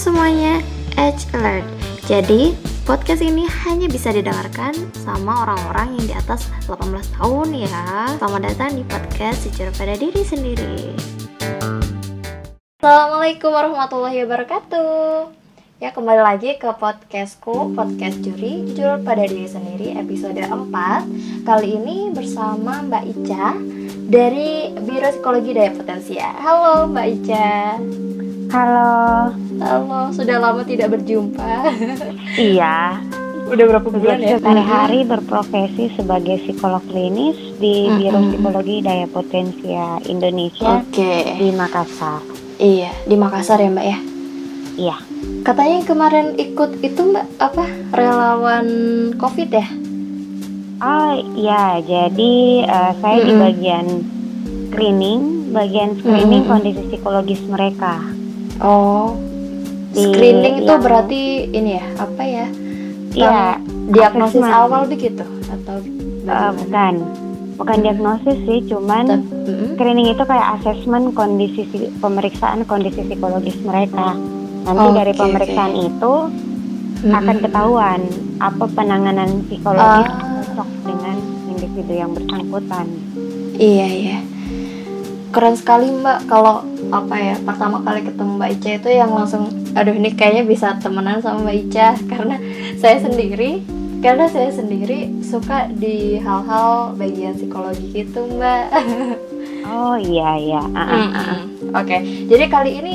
semuanya, Edge Alert. Jadi, podcast ini hanya bisa didengarkan sama orang-orang yang di atas 18 tahun ya. Selamat datang di podcast secara pada diri sendiri. Assalamualaikum warahmatullahi wabarakatuh. Ya kembali lagi ke podcastku, podcast juri jujur pada diri sendiri episode 4 Kali ini bersama Mbak Ica dari Biro Psikologi Daya Potensia Halo Mbak Ica Halo. Halo, sudah lama tidak berjumpa. Iya. Udah berapa bulan ya? Hari-hari berprofesi sebagai psikolog klinis di. Biro Psikologi Daya Potensia Indonesia Oke. di Makassar. Iya, di Makassar ya Mbak ya. Iya. Katanya yang kemarin ikut itu Mbak apa? Relawan COVID ya? Oh iya, jadi eh, saya di Mm-mm. bagian screening, bagian screening Mm-mm. kondisi psikologis mereka. Oh. Di Screening itu yang- berarti ini ya, apa ya? Iya, diagnosis assessment. awal begitu atau bagaimana? bukan, bukan diagnosis sih, cuman Tep- screening itu kayak asesmen kondisi pemeriksaan kondisi psikologis mereka. Nanti Oke, dari pemeriksaan oke. itu Mm-mm. akan ketahuan apa penanganan psikologis yang cocok dengan individu yang bersangkutan. Iya iya. Keren sekali Mbak kalau apa ya pertama kali ketemu Mbak Ica itu yang langsung aduh ini kayaknya bisa temenan sama Mbak Ica karena saya sendiri karena saya sendiri suka di hal-hal bagian psikologi gitu Mbak. Oh iya iya. Ah, ah. Mm-mm. Oke, jadi kali ini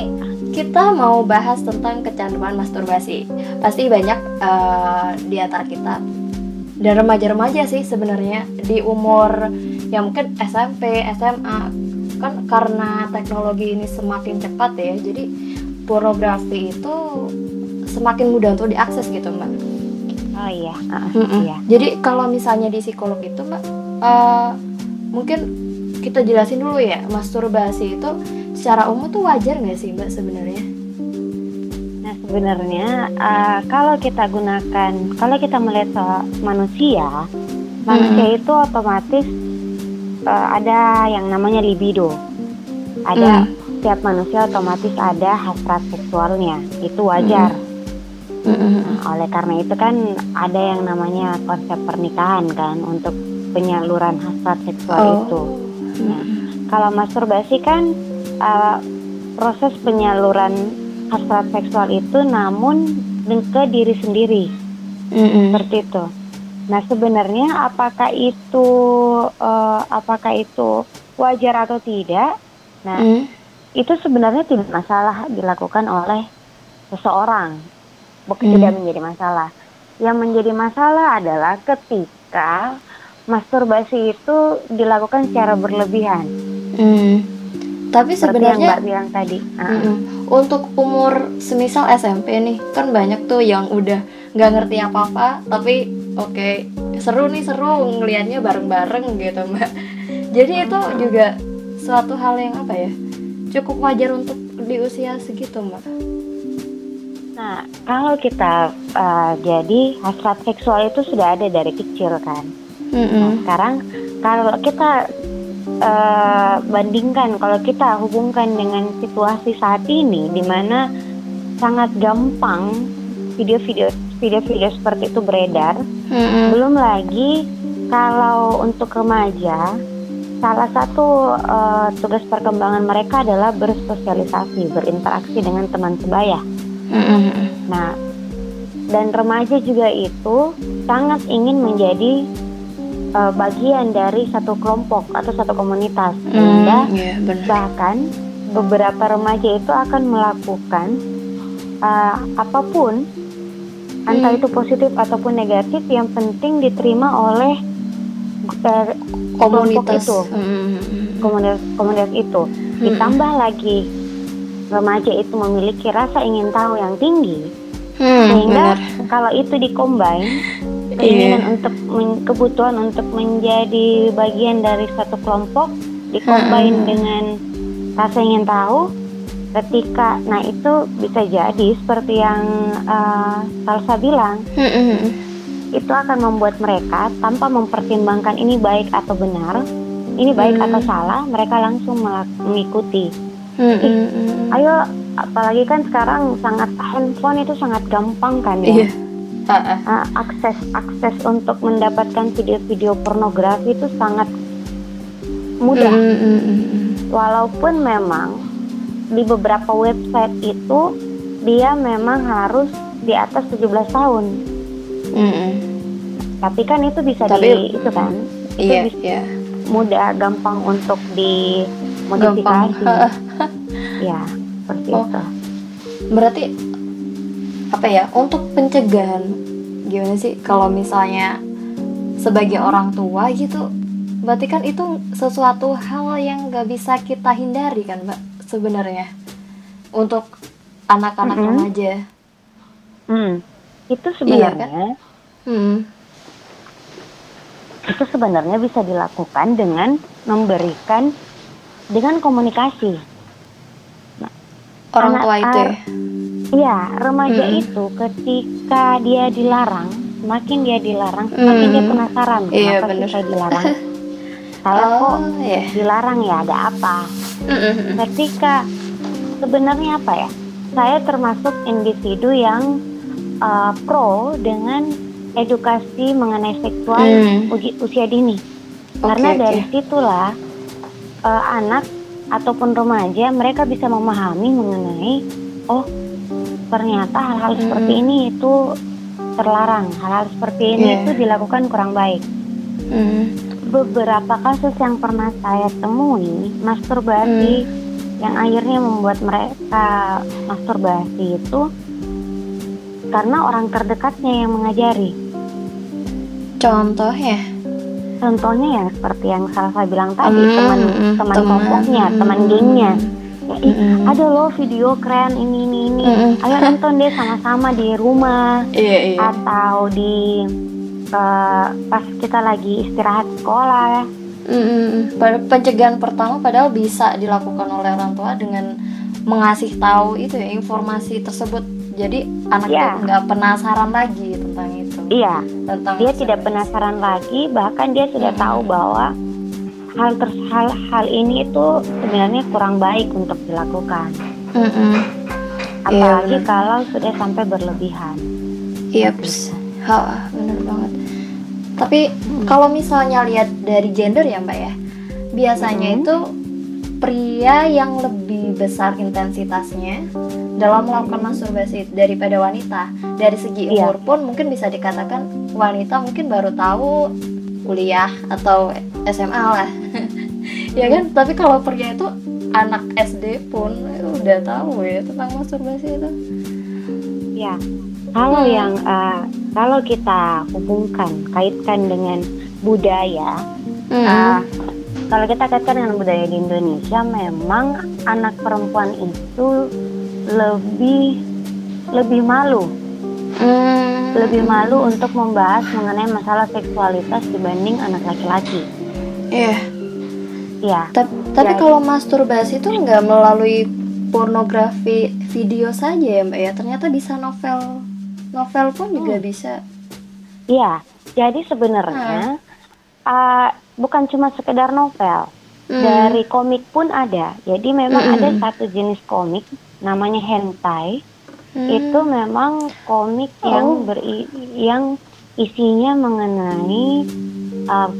kita mau bahas tentang kecanduan masturbasi. Pasti banyak eh, di antara kita dan remaja-remaja sih sebenarnya di umur yang mungkin SMP, SMA kan karena teknologi ini semakin cepat ya, jadi pornografi itu semakin mudah untuk diakses gitu mbak. Oh iya. Mm-mm. iya. Jadi kalau misalnya di psikolog itu mbak, eh, mungkin kita jelasin dulu ya, masturbasi itu secara umum tuh wajar nggak sih mbak sebenarnya? Nah sebenarnya eh, kalau kita gunakan, kalau kita melihat soal manusia, manusia itu otomatis eh, ada yang namanya libido. Ada setiap manusia otomatis ada hasrat seksualnya, itu wajar. Nah, oleh karena itu kan ada yang namanya konsep pernikahan kan untuk penyaluran hasrat seksual Oh. itu. Nah, kalau masturbasi kan uh, proses penyaluran hasrat seksual itu namun ke diri sendiri seperti itu. Nah sebenarnya apakah itu uh, apakah itu wajar atau tidak? Nah Mm. itu sebenarnya tidak masalah dilakukan oleh seseorang, bukan Hmm. tidak menjadi masalah. Yang menjadi masalah adalah ketika masturbasi itu dilakukan secara berlebihan. Mm. Tapi Seperti yang sebenarnya Mbak bilang tadi. Ah, Mm-mm. Untuk umur semisal SMP nih, kan banyak tuh yang udah nggak ngerti apa-apa, tapi oke seru nih seru ngelihatnya bareng-bareng gitu mbak. Jadi itu juga suatu hal yang apa ya, cukup wajar untuk di usia segitu mbak. Nah, kalau kita uh, jadi hasrat seksual itu sudah ada dari kecil kan. Nah, sekarang kalau kita uh, bandingkan, kalau kita hubungkan dengan situasi saat ini, di mana sangat gampang video-video video-video seperti itu beredar. Belum lagi kalau untuk remaja, salah satu uh, tugas perkembangan mereka adalah bersosialisasi, berinteraksi dengan teman sebaya. Nah, dan remaja juga itu sangat ingin menjadi uh, bagian dari satu kelompok atau satu komunitas, sehingga Iya benar. bahkan beberapa remaja itu akan melakukan uh, apa pun, entah Hmm. itu positif ataupun negatif, yang penting diterima oleh uh, Komunitas. kelompok itu, Mm. komunitas komunitas itu. Ditambah lagi remaja itu memiliki rasa ingin tahu yang tinggi, Hmm, sehingga benar. kalau itu dikombin Iya. keinginan untuk men- kebutuhan untuk menjadi bagian dari satu kelompok dikombin Mm-mm. dengan rasa ingin tahu ketika nah itu bisa jadi seperti yang uh, Salsa bilang. Itu akan membuat mereka tanpa mempertimbangkan ini baik atau benar ini baik Hmm. atau salah mereka langsung mengikuti. Mm-mm. ayo apalagi kan sekarang sangat handphone itu sangat gampang kan ya? Uh, akses akses untuk mendapatkan video-video pornografi itu sangat mudah. Mm -hmm. walaupun memang di beberapa website itu dia memang harus di atas 17 tahun. Mm -hmm. tapi kan itu bisa tapi, di itu kan? Itu iya, bisa iya. mudah gampang untuk dimodifikasi. Ya seperti oh. itu. Berarti apa ya untuk pencegahan gimana sih? Kalau misalnya sebagai orang tua gitu berarti kan itu sesuatu hal yang gak bisa kita hindari kan mbak sebenarnya untuk anak-anak mm -hmm. remaja hmm. itu sebenarnya iya, kan? hmm. itu sebenarnya bisa dilakukan dengan memberikan dengan komunikasi orang tua itu ya? Iya, remaja hmm. itu ketika dia dilarang, semakin dia dilarang, semakin hmm. dia penasaran iya, kenapa bener. saya dilarang. saya oh, kok yeah. dilarang ya, ada apa? Hmm. Ketika sebenarnya apa ya? Saya termasuk individu yang uh, pro dengan edukasi mengenai seksual hmm. usia dini. Okay, Karena dari okay. situlah uh, anak ataupun remaja mereka bisa memahami mengenai oh ternyata hal-hal hmm. seperti ini itu terlarang hal-hal seperti ini yeah. itu dilakukan kurang baik hmm. Beberapa kasus yang pernah saya temui masturbasi hmm. yang akhirnya membuat mereka masturbasi itu karena orang terdekatnya yang mengajari. Contohnya? Contohnya yang seperti yang salah saya bilang tadi mm, teman teman kelompoknya mm, teman gengnya. Jadi mm, ada loh video keren ini ini ini. Mm, ayo nonton deh sama-sama di rumah iya, iya. atau di uh, pas kita lagi istirahat sekolah ya. Mm, pencegahan pertama padahal bisa dilakukan oleh orang tua dengan mengasih tahu itu ya informasi tersebut. Jadi anak ya. nggak penasaran lagi tentang itu. Iya. Tentang dia tidak penasaran lagi bahkan dia sudah hmm. tahu bahwa hal ter hal hal ini itu sebenarnya kurang baik untuk dilakukan. Hmm. apalagi ya, kalau sudah sampai berlebihan. Iya ha benar banget tapi hmm. kalau misalnya lihat dari gender ya mbak ya biasanya hmm. itu pria yang lebih besar intensitasnya dalam melakukan masturbasi daripada wanita. Dari segi iya. umur iya. pun mungkin bisa dikatakan wanita mungkin baru tahu kuliah atau SMA lah. ya kan? Tapi kalau pria itu anak SD pun udah tahu ya tentang masturbasi itu. Ya. Kalau hmm. yang uh, kalau kita hubungkan kaitkan dengan budaya hmm. uh, kalau kita kaitkan dengan budaya di Indonesia memang anak perempuan itu lebih lebih malu hmm. lebih malu untuk membahas mengenai masalah seksualitas dibanding anak laki-laki iya yeah. iya Ta tapi ya. kalau masturbasi itu nggak melalui pornografi video saja ya mbak ya ternyata bisa novel novel pun hmm. juga bisa iya jadi sebenarnya hmm. uh, bukan cuma sekedar novel hmm. dari komik pun ada jadi memang hmm. ada satu jenis komik namanya hentai hmm. itu memang komik oh. yang beri yang isinya mengenai uh,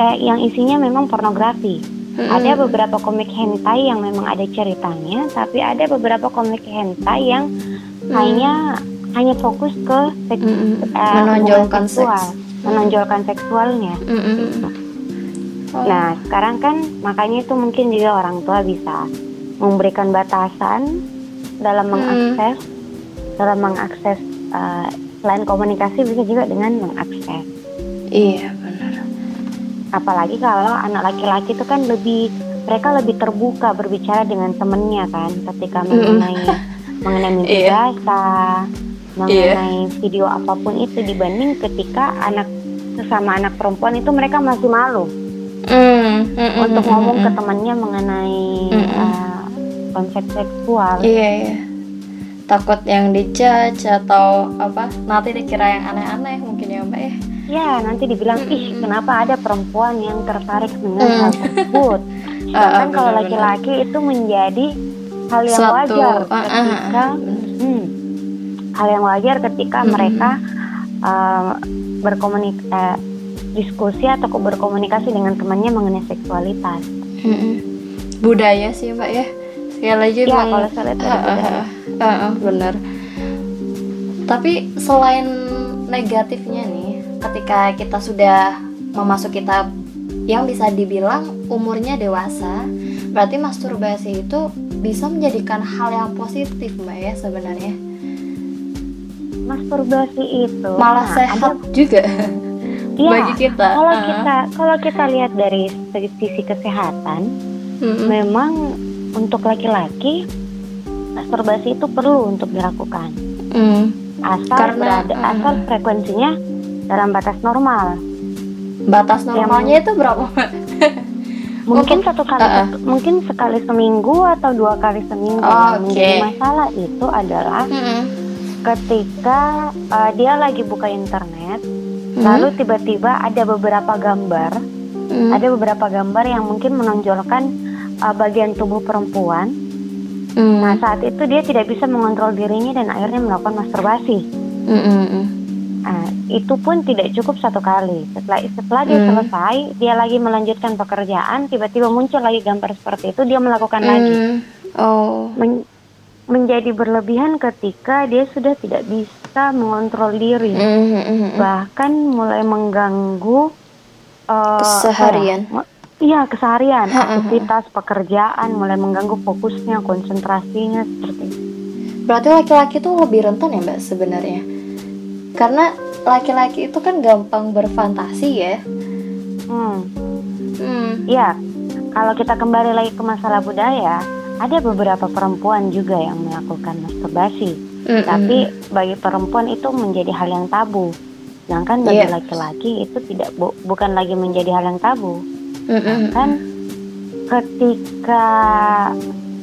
eh, yang isinya memang pornografi hmm. ada beberapa komik hentai yang memang ada ceritanya tapi ada beberapa komik hentai yang hmm. hanya hanya fokus ke seks, hmm. uh, menonjolkan seksual seks. menonjolkan seksualnya hmm. gitu. Nah, sekarang kan makanya itu mungkin juga orang tua bisa memberikan batasan dalam mengakses dalam mengakses uh, selain komunikasi bisa juga dengan mengakses. Iya, benar. Apalagi kalau anak laki-laki itu kan lebih mereka lebih terbuka berbicara dengan temennya kan ketika hmm. mengenai mengenai mimpi iya. basah, mengenai iya. video apa pun itu dibanding ketika anak sesama anak perempuan itu mereka masih malu mm, mm, untuk ngomong ke temannya mengenai uh, konsep seksual. Iya, iya. Takut yang dijudge atau apa? Nanti dikira yang aneh-aneh mungkin ya Mbak ya. Ya, nanti dibilang ih kenapa ada perempuan yang tertarik dengan hal tersebut. Uh, kalau laki-laki itu menjadi hal yang Suatu, wajar uh, ketika uh, uh, hmm, hal yang wajar ketika uh, mereka uh, berkomunik uh, diskusi atau berkomunikasi dengan temannya mengenai seksualitas. Uh. Budaya sih mbak ya. Sekali lagi ya, kalau saya lihat uh, uh, uh, uh, uh, benar. Tapi selain negatifnya nih, ketika kita sudah memasuki tahap yang bisa dibilang umurnya dewasa, berarti masturbasi itu bisa menjadikan hal yang positif mbak ya sebenarnya. Masturbasi itu malah nah, sehat ada, juga ya, bagi kita. Kalau uh. kita kalau kita lihat dari sisi kesehatan, mm-hmm. memang untuk laki-laki masturbasi itu perlu untuk dilakukan. Mm. Asal Karena, berada, uh. asal frekuensinya dalam batas normal Batas normalnya itu berapa? mungkin satu kali uh, uh. mungkin sekali seminggu atau dua kali seminggu oh, okay. masalah itu adalah hmm. Ketika uh, dia lagi buka internet hmm. lalu tiba-tiba ada beberapa gambar hmm. ada beberapa gambar yang mungkin menonjolkan uh, bagian tubuh perempuan hmm. nah saat itu dia tidak bisa mengontrol dirinya dan akhirnya melakukan masturbasi hmm. Nah, itu pun tidak cukup satu kali. Setelah setelah dia hmm. selesai, dia lagi melanjutkan pekerjaan, tiba-tiba muncul lagi gambar seperti itu, dia melakukan hmm. lagi. Oh. Men menjadi berlebihan ketika dia sudah tidak bisa mengontrol diri, hmm. hmm, hmm, hmm. bahkan mulai mengganggu uh, keseharian. Iya keseharian, aktivitas pekerjaan mulai mengganggu fokusnya, konsentrasinya seperti itu. Berarti laki-laki itu lebih rentan ya mbak sebenarnya? karena laki-laki itu kan gampang berfantasi ya hmm hmm ya kalau kita kembali lagi ke masalah budaya ada beberapa perempuan juga yang melakukan masturbasi mm-hmm. tapi bagi perempuan itu menjadi hal yang tabu sedangkan bagi yeah. laki-laki itu tidak bu- bukan lagi menjadi hal yang tabu mm-hmm. kan ketika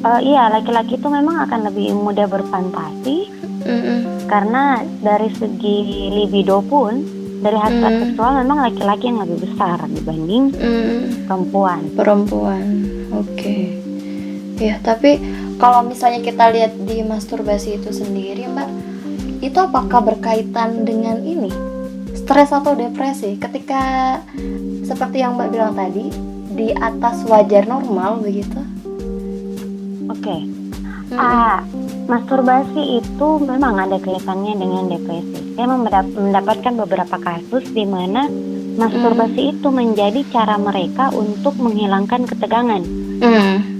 uh, iya laki-laki itu memang akan lebih mudah berfantasi mm-hmm karena dari segi libido pun dari hasrat mm. seksual memang laki-laki yang lebih besar dibanding mm. perempuan. Perempuan, oke. Okay. Ya, tapi kalau misalnya kita lihat di masturbasi itu sendiri, Mbak, itu apakah berkaitan dengan ini stres atau depresi? Ketika seperti yang Mbak bilang tadi di atas wajar normal begitu? Oke. Okay. Hmm. Ah, masturbasi itu memang ada kaitannya dengan depresi. Saya mendapatkan beberapa kasus di mana masturbasi mm. itu menjadi cara mereka untuk menghilangkan ketegangan. Mm.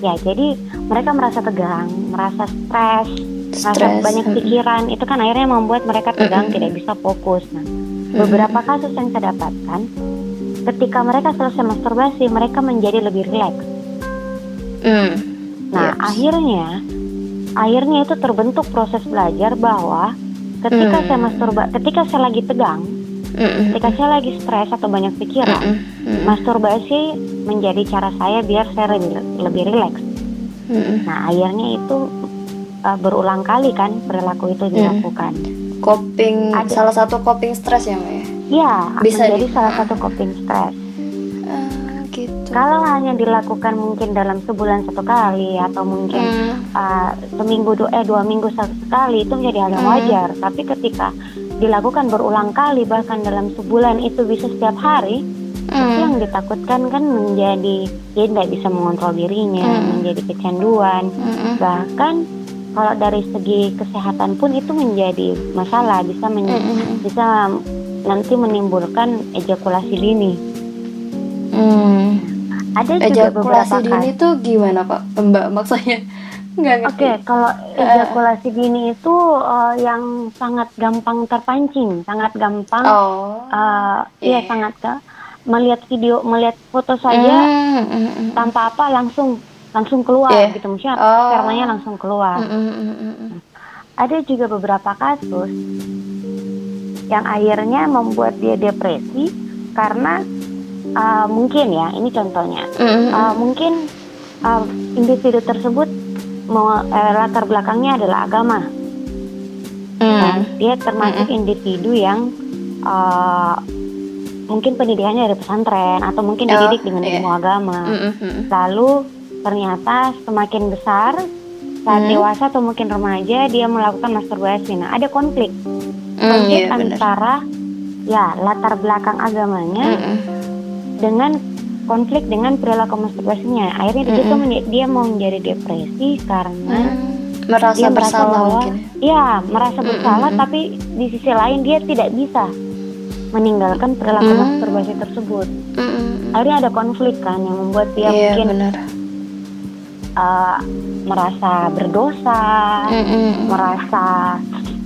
Ya, jadi mereka merasa tegang, merasa stres, merasa banyak pikiran. Itu kan akhirnya membuat mereka tegang, mm. tidak bisa fokus. Nah, beberapa kasus yang saya dapatkan, ketika mereka selesai masturbasi, mereka menjadi lebih rileks. Mm. Nah, yes. akhirnya akhirnya itu terbentuk proses belajar bahwa ketika mm. saya masturba ketika saya lagi tegang mm ketika saya lagi stres atau banyak pikiran. Mm masturbasi menjadi cara saya biar saya lebih lebih rileks. Mm nah akhirnya itu uh, berulang kali kan perilaku itu dilakukan. Coping Ada. salah satu coping stres ya Mbak ya? Iya, bisa menjadi di... salah satu coping stres kalau hanya dilakukan mungkin dalam sebulan satu kali atau mungkin hmm. uh, seminggu dua eh dua minggu satu sekali itu menjadi hal yang hmm. wajar tapi ketika dilakukan berulang kali bahkan dalam sebulan itu bisa setiap hari hmm. itu yang ditakutkan kan menjadi dia tidak bisa mengontrol dirinya hmm. menjadi kecanduan hmm. bahkan kalau dari segi kesehatan pun itu menjadi masalah bisa men hmm. bisa nanti menimbulkan ejakulasi dini. Hmm ada juga beberapa dini itu gimana pak mbak maksudnya Oke, okay, kalau ejakulasi dini itu uh, yang sangat gampang terpancing, sangat gampang, oh, uh, yeah. ya sangat ke melihat video, melihat foto saja mm, mm, mm, tanpa apa langsung langsung keluar yeah. gitu, maksudnya oh. spermanya langsung keluar. Mm, mm, mm, mm. Ada juga beberapa kasus yang akhirnya membuat dia depresi karena uh, mungkin ya ini contohnya mm-hmm. uh, mungkin uh, individu tersebut mau uh, latar belakangnya adalah agama mm. nah, dia termasuk mm-hmm. individu yang uh, mungkin pendidikannya dari pesantren atau mungkin oh, dididik dengan yeah. ilmu agama mm-hmm. lalu ternyata semakin besar saat hmm. dewasa atau mungkin remaja dia melakukan masturbasi. Nah, ada konflik. Hmm, konflik iya, antara ya latar belakang agamanya hmm. Dengan konflik dengan perilaku masturbasinya. Akhirnya hmm. itu dia mau menjadi depresi karena hmm. merasa dia bersalah bahwa, mungkin. Ya, merasa bersalah hmm. tapi di sisi lain dia tidak bisa meninggalkan perilaku hmm. masturbasi tersebut. Hmm. Akhirnya ada konflik kan yang membuat dia yeah, mungkin benar uh, merasa berdosa, mm -hmm. merasa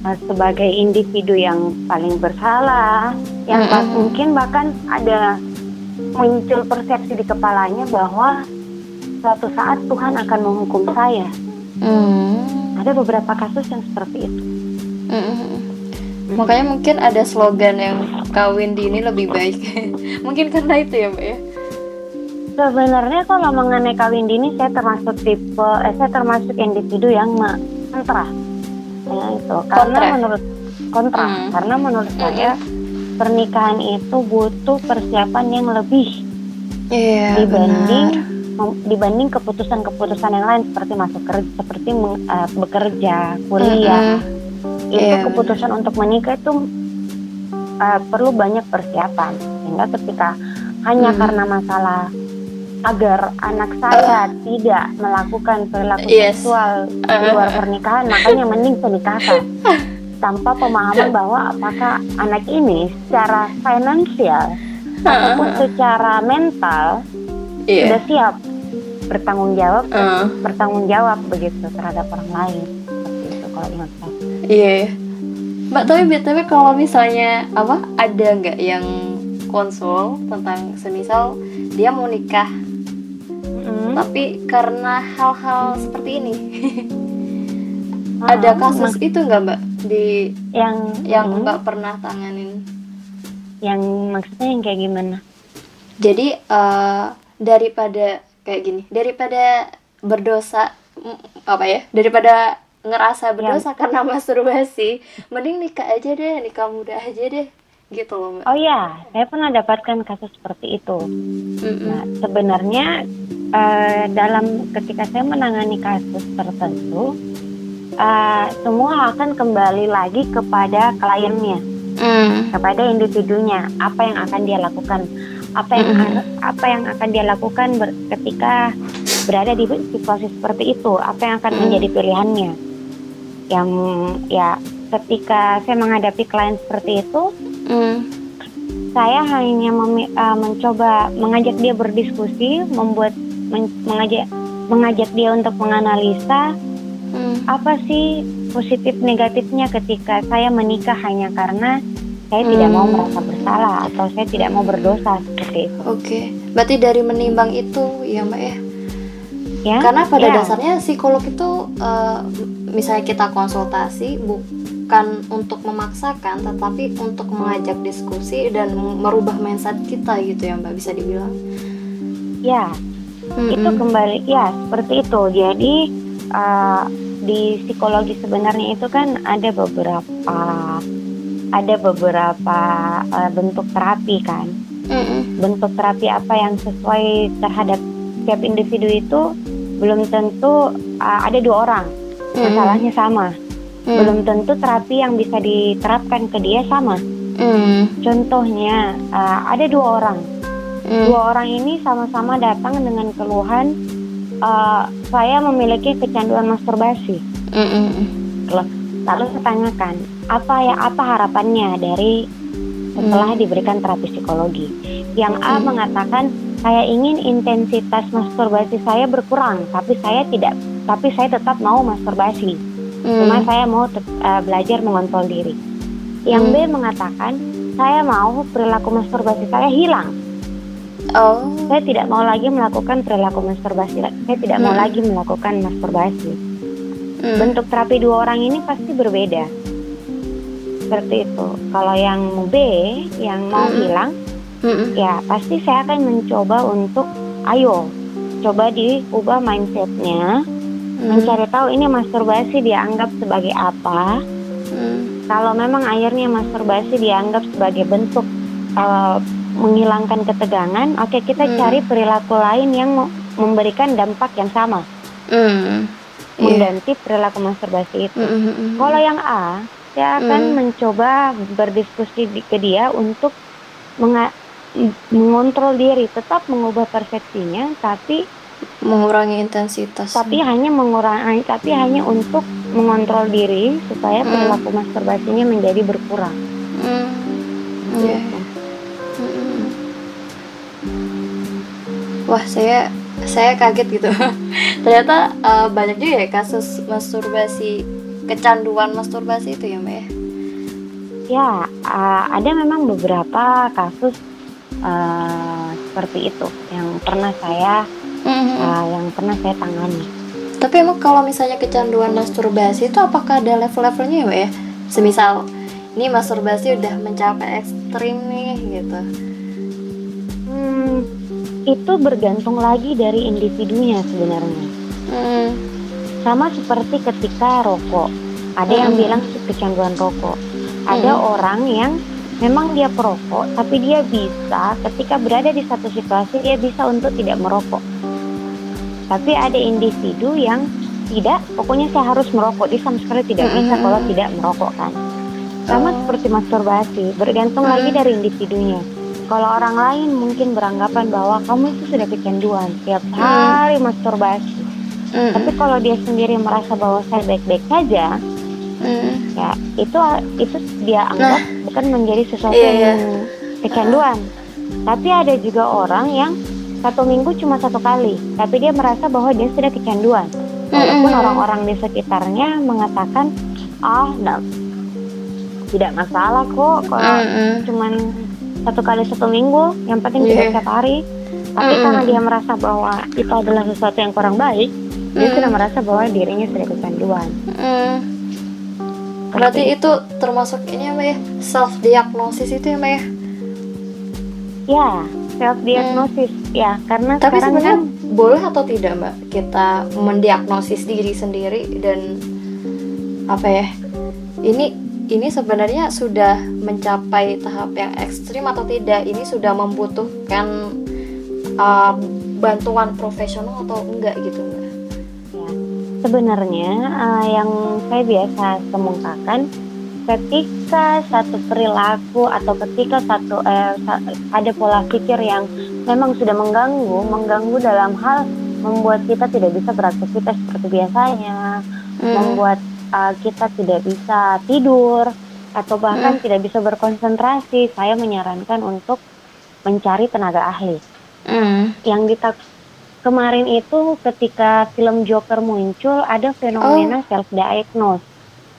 uh, sebagai individu yang paling bersalah, yang mm -hmm. mungkin bahkan ada muncul persepsi di kepalanya bahwa suatu saat Tuhan akan menghukum saya. Mm. Ada beberapa kasus yang seperti itu. Mm -hmm. Makanya mungkin ada slogan yang kawin dini lebih baik. mungkin karena itu ya, Mbak ya. Sebenarnya kalau mengenai kawin dini saya termasuk tipe eh, saya termasuk individu yang kontra. Ya itu karena kontra. menurut kontra hmm. karena menurut hmm. Pernikahan itu butuh persiapan yang lebih yeah, dibanding benar. dibanding keputusan-keputusan yang lain seperti masuk kerja seperti uh, bekerja kuliah -hmm. itu yeah, keputusan benar. untuk menikah itu uh, perlu banyak persiapan sehingga ketika hanya hmm. karena masalah agar anak saya uh, tidak melakukan perilaku yes. seksual di uh. luar pernikahan, makanya mending saya nikahkan tanpa pemahaman bahwa apakah anak ini secara finansial uh. ataupun secara mental yeah. sudah siap bertanggung jawab uh. bertanggung jawab begitu terhadap orang lain seperti itu kalau ingat saya. Iya. Yeah. Mbak tapi btw kalau misalnya apa ada nggak yang konsul tentang semisal dia mau nikah hmm. tapi karena hal-hal seperti ini oh, ada kasus itu nggak mbak di yang yang hmm. mbak pernah tanganin yang maksudnya yang kayak gimana jadi uh, daripada kayak gini daripada berdosa apa ya daripada ngerasa berdosa ya. karena masturbasi mending nikah aja deh nikah muda aja deh gitu loh mbak oh ya saya pernah dapatkan kasus seperti itu mm -mm. nah sebenarnya uh, dalam ketika saya menangani kasus tertentu uh, semua akan kembali lagi kepada kliennya mm. kepada individunya apa yang akan dia lakukan apa yang mm. apa yang akan dia lakukan ber, ketika berada di situasi seperti itu apa yang akan mm. menjadi pilihannya yang ya ketika saya menghadapi klien seperti itu mm. saya hanya uh, mencoba mengajak dia berdiskusi membuat mengajak mengajak dia untuk menganalisa hmm. apa sih positif negatifnya ketika saya menikah hanya karena saya hmm. tidak mau hmm. merasa bersalah atau saya tidak mau berdosa seperti itu. Oke, okay. berarti dari menimbang itu ya mbak ya. Ya, Karena pada ya. dasarnya psikolog itu uh, misalnya kita konsultasi bukan untuk memaksakan, tetapi untuk mengajak diskusi dan merubah mindset kita gitu ya mbak bisa dibilang. Ya, hmm itu kembali ya seperti itu jadi uh, di psikologi sebenarnya itu kan ada beberapa ada beberapa uh, bentuk terapi kan mm-hmm. bentuk terapi apa yang sesuai terhadap setiap individu itu belum tentu uh, ada dua orang mm-hmm. masalahnya sama mm-hmm. belum tentu terapi yang bisa diterapkan ke dia sama mm-hmm. contohnya uh, ada dua orang Hmm. Dua orang ini sama-sama datang dengan keluhan uh, saya memiliki kecanduan masturbasi. Hmm. Lalu saya tanyakan apa ya apa harapannya dari setelah hmm. diberikan terapi psikologi. Yang A hmm. mengatakan saya ingin intensitas masturbasi saya berkurang, tapi saya tidak, tapi saya tetap mau masturbasi. Hmm. Cuma saya mau uh, belajar mengontrol diri. Yang. B mengatakan saya mau perilaku masturbasi saya hilang Oh. Saya tidak mau lagi melakukan perilaku masturbasi. Saya tidak hmm. mau lagi melakukan masturbasi. Hmm. Bentuk terapi dua orang ini pasti berbeda. Seperti itu. Kalau yang B, yang mau hmm. hilang, hmm. ya pasti saya akan mencoba untuk, ayo, coba diubah mindsetnya, hmm. mencari tahu ini masturbasi dianggap sebagai apa. Hmm. Kalau memang akhirnya masturbasi dianggap sebagai bentuk uh, menghilangkan ketegangan, oke okay, kita hmm. cari perilaku lain yang memberikan dampak yang sama. Hmm. yeah. mengganti perilaku masturbasi itu. Mm -hmm. Kalau yang A, saya akan mm. mencoba berdiskusi ke dia untuk mengontrol diri, tetap mengubah persepsinya, tapi mengurangi intensitas. Tapi hanya mengurangi, tapi mm. hanya untuk mengontrol diri supaya perilaku masturbasinya menjadi berkurang. Mm. Yeah. Wah, saya saya kaget gitu. Ternyata uh, banyak juga ya kasus masturbasi kecanduan masturbasi itu ya mbak ya? Ya uh, ada memang beberapa kasus uh, seperti itu yang pernah saya mm-hmm. uh, yang pernah saya tangani. Tapi emang kalau misalnya kecanduan masturbasi itu apakah ada level-levelnya ya mbak ya? Semisal ini masturbasi udah mencapai ekstrim nih gitu. Hmm, itu bergantung lagi dari individunya sebenarnya. Hmm. Sama seperti ketika rokok, ada hmm. yang bilang kecanduan rokok, ada hmm. orang yang memang dia perokok, tapi dia bisa ketika berada di satu situasi dia bisa untuk tidak merokok. Tapi ada individu yang tidak, pokoknya saya harus merokok, dia sama sekali tidak hmm. bisa kalau tidak merokok kan. Sama oh. seperti masturbasi, bergantung hmm. lagi dari individunya kalau orang lain mungkin beranggapan bahwa kamu itu sudah kecanduan tiap hmm. hari mm. masturbasi. Mm. Tapi kalau dia sendiri merasa bahwa saya baik-baik saja, mm. ya itu itu dia anggap nah. bukan menjadi sesuatu yeah. yang kecanduan. Tapi ada juga orang yang satu minggu cuma satu kali, tapi dia merasa bahwa dia sudah kecanduan. Walaupun orang-orang di sekitarnya mengatakan, ah, nah, tidak masalah kok kalau mm -hmm. cuman satu kali satu minggu yang penting yeah. tidak setiap hari tapi mm -hmm. karena dia merasa bahwa itu adalah sesuatu yang kurang baik mm. dia sudah merasa bahwa dirinya sudah kecanduan mm. berarti itu termasuk ini ya mbak ya self diagnosis itu ya mbak ya ya self diagnosis mm. ya karena tapi sebenarnya kan, boleh atau tidak mbak kita mendiagnosis diri sendiri dan apa ya ini ini sebenarnya sudah mencapai tahap yang ekstrim atau tidak ini sudah membutuhkan uh, bantuan profesional atau enggak gitu? Ya, sebenarnya uh, yang saya biasa kemukakan ketika satu perilaku atau ketika satu eh, ada pola pikir yang memang sudah mengganggu mengganggu dalam hal membuat kita tidak bisa beraktivitas seperti biasanya hmm. membuat uh, kita tidak bisa tidur atau bahkan mm. tidak bisa berkonsentrasi, saya menyarankan untuk mencari tenaga ahli. Mm. Yang kita kemarin itu ketika film Joker muncul ada fenomena oh. self diagnose.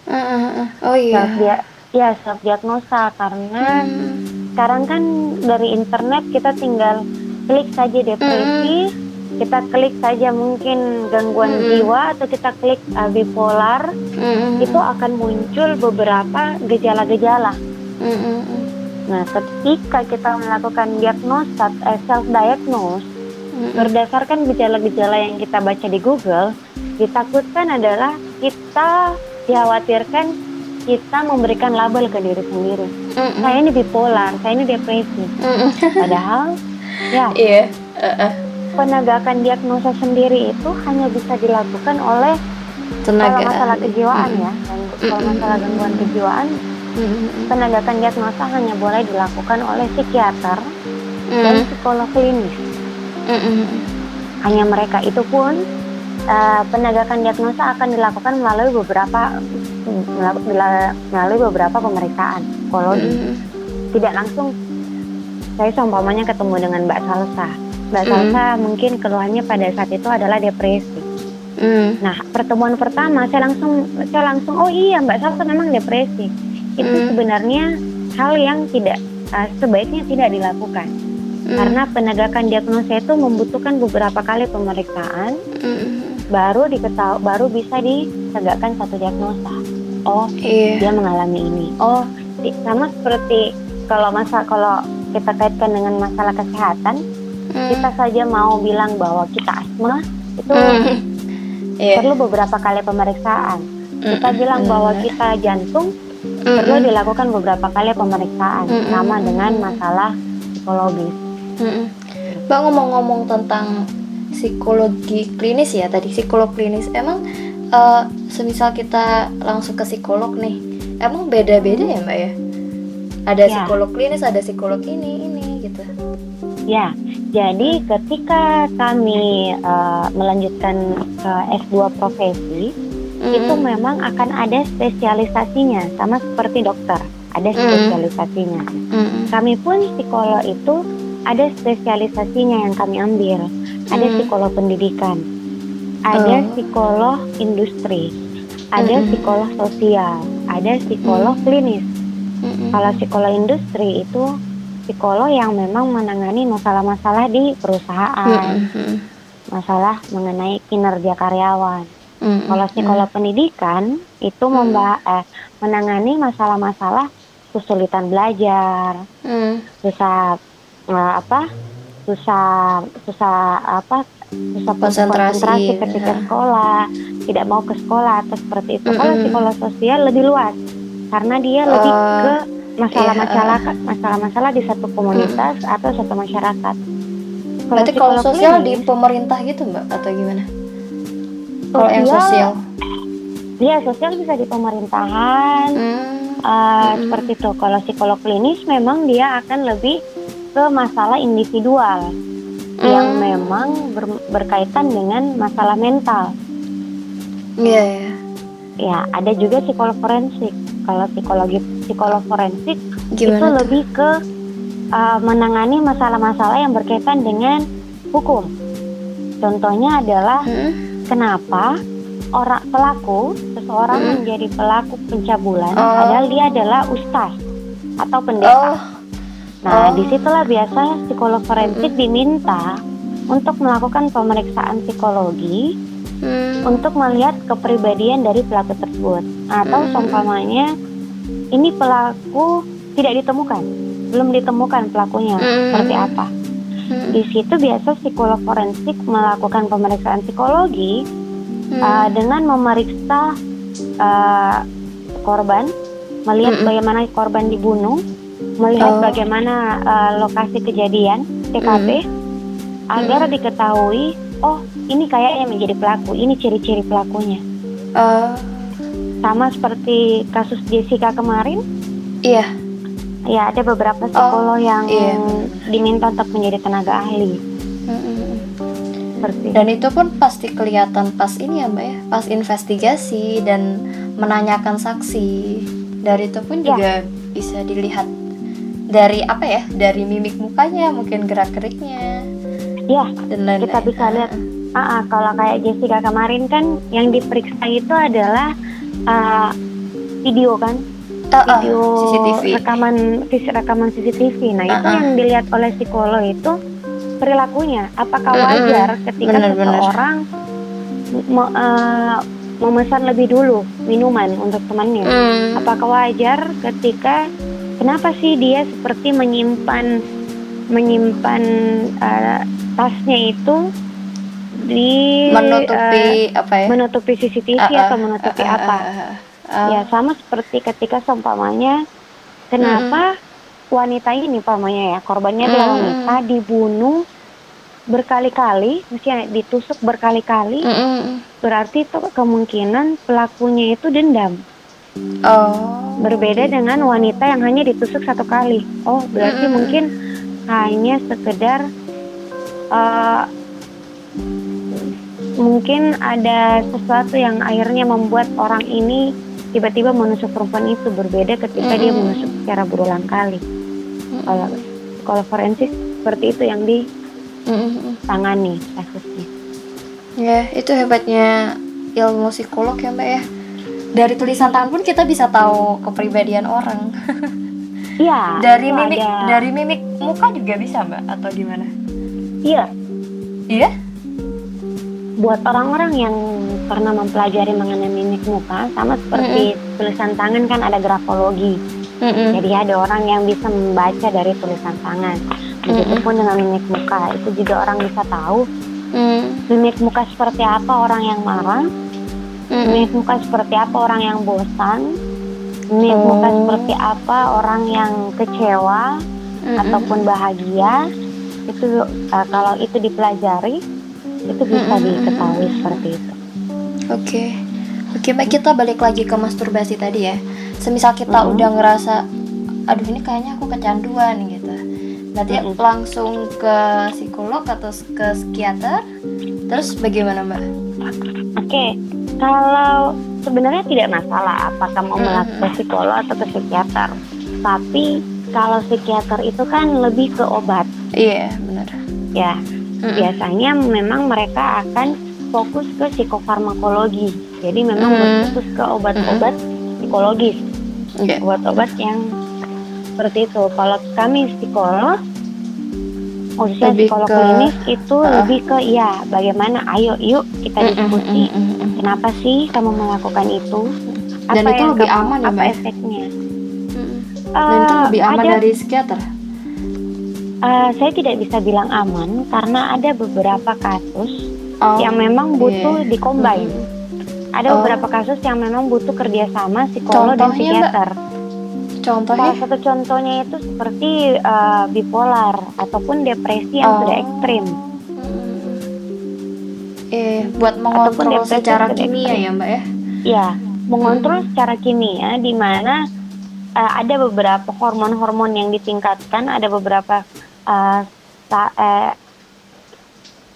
Uh, uh, uh. Oh iya. Self dia ya self diagnosa karena mm. sekarang kan dari internet kita tinggal klik saja depresi. Mm kita klik saja mungkin gangguan mm -hmm. jiwa atau kita klik uh, bipolar mm -hmm. itu akan muncul beberapa gejala-gejala. Mm -hmm. Nah, ketika kita melakukan diagnosa eh, self diagnose mm -hmm. berdasarkan gejala-gejala yang kita baca di Google, ditakutkan adalah kita dikhawatirkan kita memberikan label ke diri sendiri. Mm -hmm. Saya ini bipolar, saya ini depresi. Mm -hmm. Padahal ya. Iya. Yeah. Uh -uh penegakan diagnosa sendiri itu hanya bisa dilakukan oleh tenaga. kalau masalah kejiwaan mm ya kalau masalah gangguan kejiwaan mm penegakan diagnosa hanya boleh dilakukan oleh psikiater mm dan psikolog klinis. Mm hanya mereka itu pun uh, penegakan diagnosa akan dilakukan melalui beberapa melalui beberapa pemeriksaan psikologi. Mm tidak langsung saya seumpamanya ketemu dengan Mbak Salsa Mbak Salsa mm. mungkin keluhannya pada saat itu adalah depresi. Mm. Nah pertemuan pertama saya langsung saya langsung oh iya Mbak Salsa memang depresi. Itu mm. sebenarnya hal yang tidak uh, sebaiknya tidak dilakukan mm. karena penegakan diagnosa itu membutuhkan beberapa kali pemeriksaan mm. baru diketahui baru bisa ditegakkan satu diagnosa. Oh yeah. dia mengalami ini. Oh sama seperti kalau masa kalau kita kaitkan dengan masalah kesehatan hmm. kita saja mau bilang bahwa kita asma itu hmm. yeah. perlu beberapa kali pemeriksaan. Hmm. Kita bilang hmm. bahwa kita jantung hmm. perlu dilakukan beberapa kali pemeriksaan hmm. sama dengan masalah psikologis. Hmm. Mbak ngomong-ngomong tentang psikologi klinis ya tadi psikolog klinis emang uh, semisal kita langsung ke psikolog nih emang beda-beda ya mbak ya ada ya. psikolog klinis ada psikolog ini ini gitu ya jadi ketika kami uh, melanjutkan ke S2 profesi mm. itu memang akan ada spesialisasinya sama seperti dokter ada spesialisasinya mm. kami pun psikolog itu ada spesialisasinya yang kami ambil ada mm. psikolog pendidikan ada oh. psikolog industri ada mm. psikolog sosial ada psikolog mm. klinis mm Kalau psikolog industri itu psikolog yang memang menangani masalah-masalah di perusahaan, mm masalah mengenai kinerja karyawan. mm Kalau psikolog mm pendidikan itu mm. memba eh, menangani masalah-masalah kesulitan belajar, mm. Susah uh, apa, susah susah apa, susah konsentrasi, konsentrasi ketika sekolah, tidak mau ke sekolah atau seperti itu. mm Kalau psikolog sosial lebih luas karena dia uh, lebih ke masalah-masalah iya, uh, masalah-masalah di satu komunitas uh, atau satu masyarakat. Berarti kalau sosial di pemerintah gitu mbak atau gimana? Kalau yang sosial? Iya sosial bisa di pemerintahan hmm. Uh, hmm. seperti itu. Kalau psikolog klinis memang dia akan lebih ke masalah individual hmm. yang memang ber, berkaitan dengan masalah mental. Iya. Yeah, yeah. Ya ada juga psikolog forensik kalau psikologi psikolog forensik Gimana itu lebih ke uh, menangani masalah-masalah yang berkaitan dengan hukum. Contohnya adalah hmm? kenapa orang pelaku seseorang hmm? menjadi pelaku pencabulan oh. padahal dia adalah ustaz atau pendeta. Oh. Nah, oh. di situlah biasa psikolog forensik hmm. diminta untuk melakukan pemeriksaan psikologi hmm. untuk melihat kepribadian dari pelaku tersebut atau hmm. seumpamanya ini pelaku tidak ditemukan belum ditemukan pelakunya hmm. seperti apa hmm. di situ biasa psikolog forensik melakukan pemeriksaan psikologi hmm. uh, dengan memeriksa uh, korban melihat hmm. bagaimana korban dibunuh melihat oh. bagaimana uh, lokasi kejadian TKP hmm. agar hmm. diketahui oh ini kayaknya menjadi pelaku. Ini ciri-ciri pelakunya. Uh. sama seperti kasus Jessica kemarin? Iya. Ya ada beberapa psikolog oh, yang iya. diminta untuk menjadi tenaga ahli. Seperti dan itu pun pasti kelihatan pas ini ya mbak ya. Pas investigasi dan menanyakan saksi. Dari itu pun ya. juga bisa dilihat dari apa ya dari mimik mukanya mungkin gerak geriknya Ya, kita bisa lihat. Uh, uh, kalau kayak Jessica kemarin kan yang diperiksa itu adalah uh, video kan, uh, uh, video CCTV. rekaman rekaman CCTV. Nah uh, uh. itu yang dilihat oleh psikolog itu perilakunya. Apakah wajar ketika bener, seseorang uh, memesan lebih dulu minuman untuk temannya? Mm. Apakah wajar ketika kenapa sih dia seperti menyimpan menyimpan uh, tasnya itu di menutupi uh, apa ya? menutupi CCTV uh, uh, atau menutupi uh, uh, apa? uh, uh, uh. ya sama seperti ketika seumpamanya kenapa uh, wanita ini pamannya ya korbannya adalah uh, wanita dibunuh berkali-kali misalnya ditusuk berkali-kali uh, berarti itu kemungkinan pelakunya itu dendam. Oh. Berbeda dengan wanita yang hanya ditusuk satu kali. Oh berarti uh, mungkin hanya sekedar uh, mungkin ada sesuatu yang akhirnya membuat orang ini tiba-tiba menusuk perempuan itu berbeda ketika mm -hmm. dia menusuk secara berulang kali. Kalau kalau forensik seperti itu yang ditangani kasusnya. Ya, itu hebatnya ilmu psikolog ya mbak ya. Dari tulisan tangan pun kita bisa tahu kepribadian orang. Iya. dari mimik ada. dari mimik muka juga bisa mbak atau gimana? Iya. Iya? Buat orang-orang yang pernah mempelajari mengenai mimik muka, sama seperti mm -hmm. tulisan tangan kan ada grafologi. Mm -hmm. Jadi ada orang yang bisa membaca dari tulisan tangan. Begitupun mm -hmm. dengan mimik muka, itu juga orang bisa tahu mm. mimik muka seperti apa orang yang marah, mm. mimik muka seperti apa orang yang bosan, mimik oh. muka seperti apa orang yang kecewa mm -hmm. ataupun bahagia itu uh, kalau itu dipelajari itu bisa mm -hmm. diketahui seperti itu. Oke. Okay. Oke, baik kita balik lagi ke masturbasi tadi ya. Semisal kita mm-hmm. udah ngerasa, aduh ini kayaknya aku kecanduan gitu. Berarti mm-hmm. langsung ke psikolog atau ke psikiater. Terus bagaimana mbak? Oke, kalau sebenarnya tidak masalah apakah mau mm-hmm. ke psikolog atau ke psikiater. Tapi kalau psikiater itu kan lebih ke obat. Iya, yeah, benar. Ya, mm-hmm. biasanya memang mereka akan fokus ke psikofarmakologi. Jadi memang hmm. berfokus ke obat-obat hmm. psikologis. Okay. Obat-obat yang seperti itu. Kalau kami psikolog, khususnya lebih psikolog ke, klinis itu uh, lebih ke ya bagaimana ayo yuk kita diskusi. Mm, mm, mm, Kenapa sih kamu melakukan itu? Apa Dan itu lebih kamu, aman ya, Apa efeknya? Dan itu lebih aman ada, dari psikiater? Uh, saya tidak bisa bilang aman karena ada beberapa kasus oh, yang memang butuh yeah. dikombin. Hmm. Ada oh. beberapa kasus yang memang butuh kerjasama psikolog dan psikiater. Contohnya? Salah satu contohnya itu seperti uh, bipolar ataupun depresi yang oh. sudah ekstrim. Hmm. Eh, buat mengontrol secara kimia ya mbak ya? Iya, mengontrol hmm. secara kimia di mana uh, ada beberapa hormon-hormon yang ditingkatkan, ada beberapa uh, uh,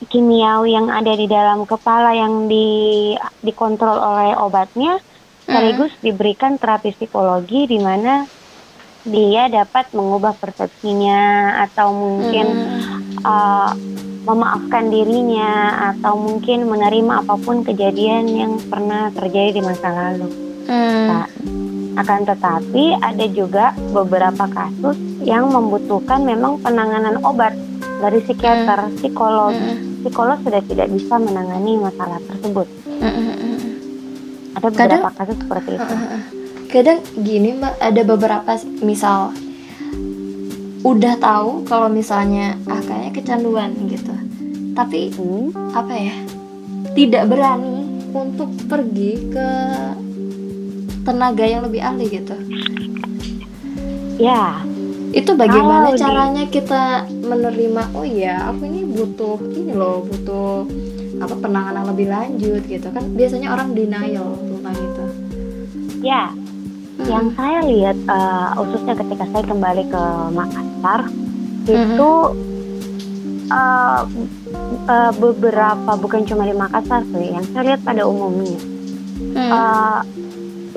kimiawi yang ada di dalam kepala yang di dikontrol oleh obatnya sekaligus hmm. diberikan terapi psikologi di mana dia dapat mengubah persepsinya atau mungkin hmm. uh, memaafkan dirinya atau mungkin menerima apa pun kejadian yang pernah terjadi di masa lalu. Hmm. Nah, akan tetapi ada juga beberapa kasus yang membutuhkan memang penanganan obat dari psikiater, hmm. psikolog, hmm psikolog sudah tidak bisa menangani masalah tersebut. Ada beberapa kadang, kasus seperti itu. Kadang gini mbak, ada beberapa misal udah tahu kalau misalnya ah kayaknya kecanduan gitu, tapi hmm. apa ya tidak berani untuk pergi ke tenaga yang lebih ahli gitu. Ya, itu bagaimana oh, caranya di... kita menerima oh iya aku ini butuh ini loh butuh apa penanganan lebih lanjut gitu kan biasanya orang denial tentang itu ya hmm. yang saya lihat uh, khususnya ketika saya kembali ke Makassar hmm. itu uh, uh, beberapa bukan cuma di Makassar sih yang saya lihat pada umumnya hmm. uh,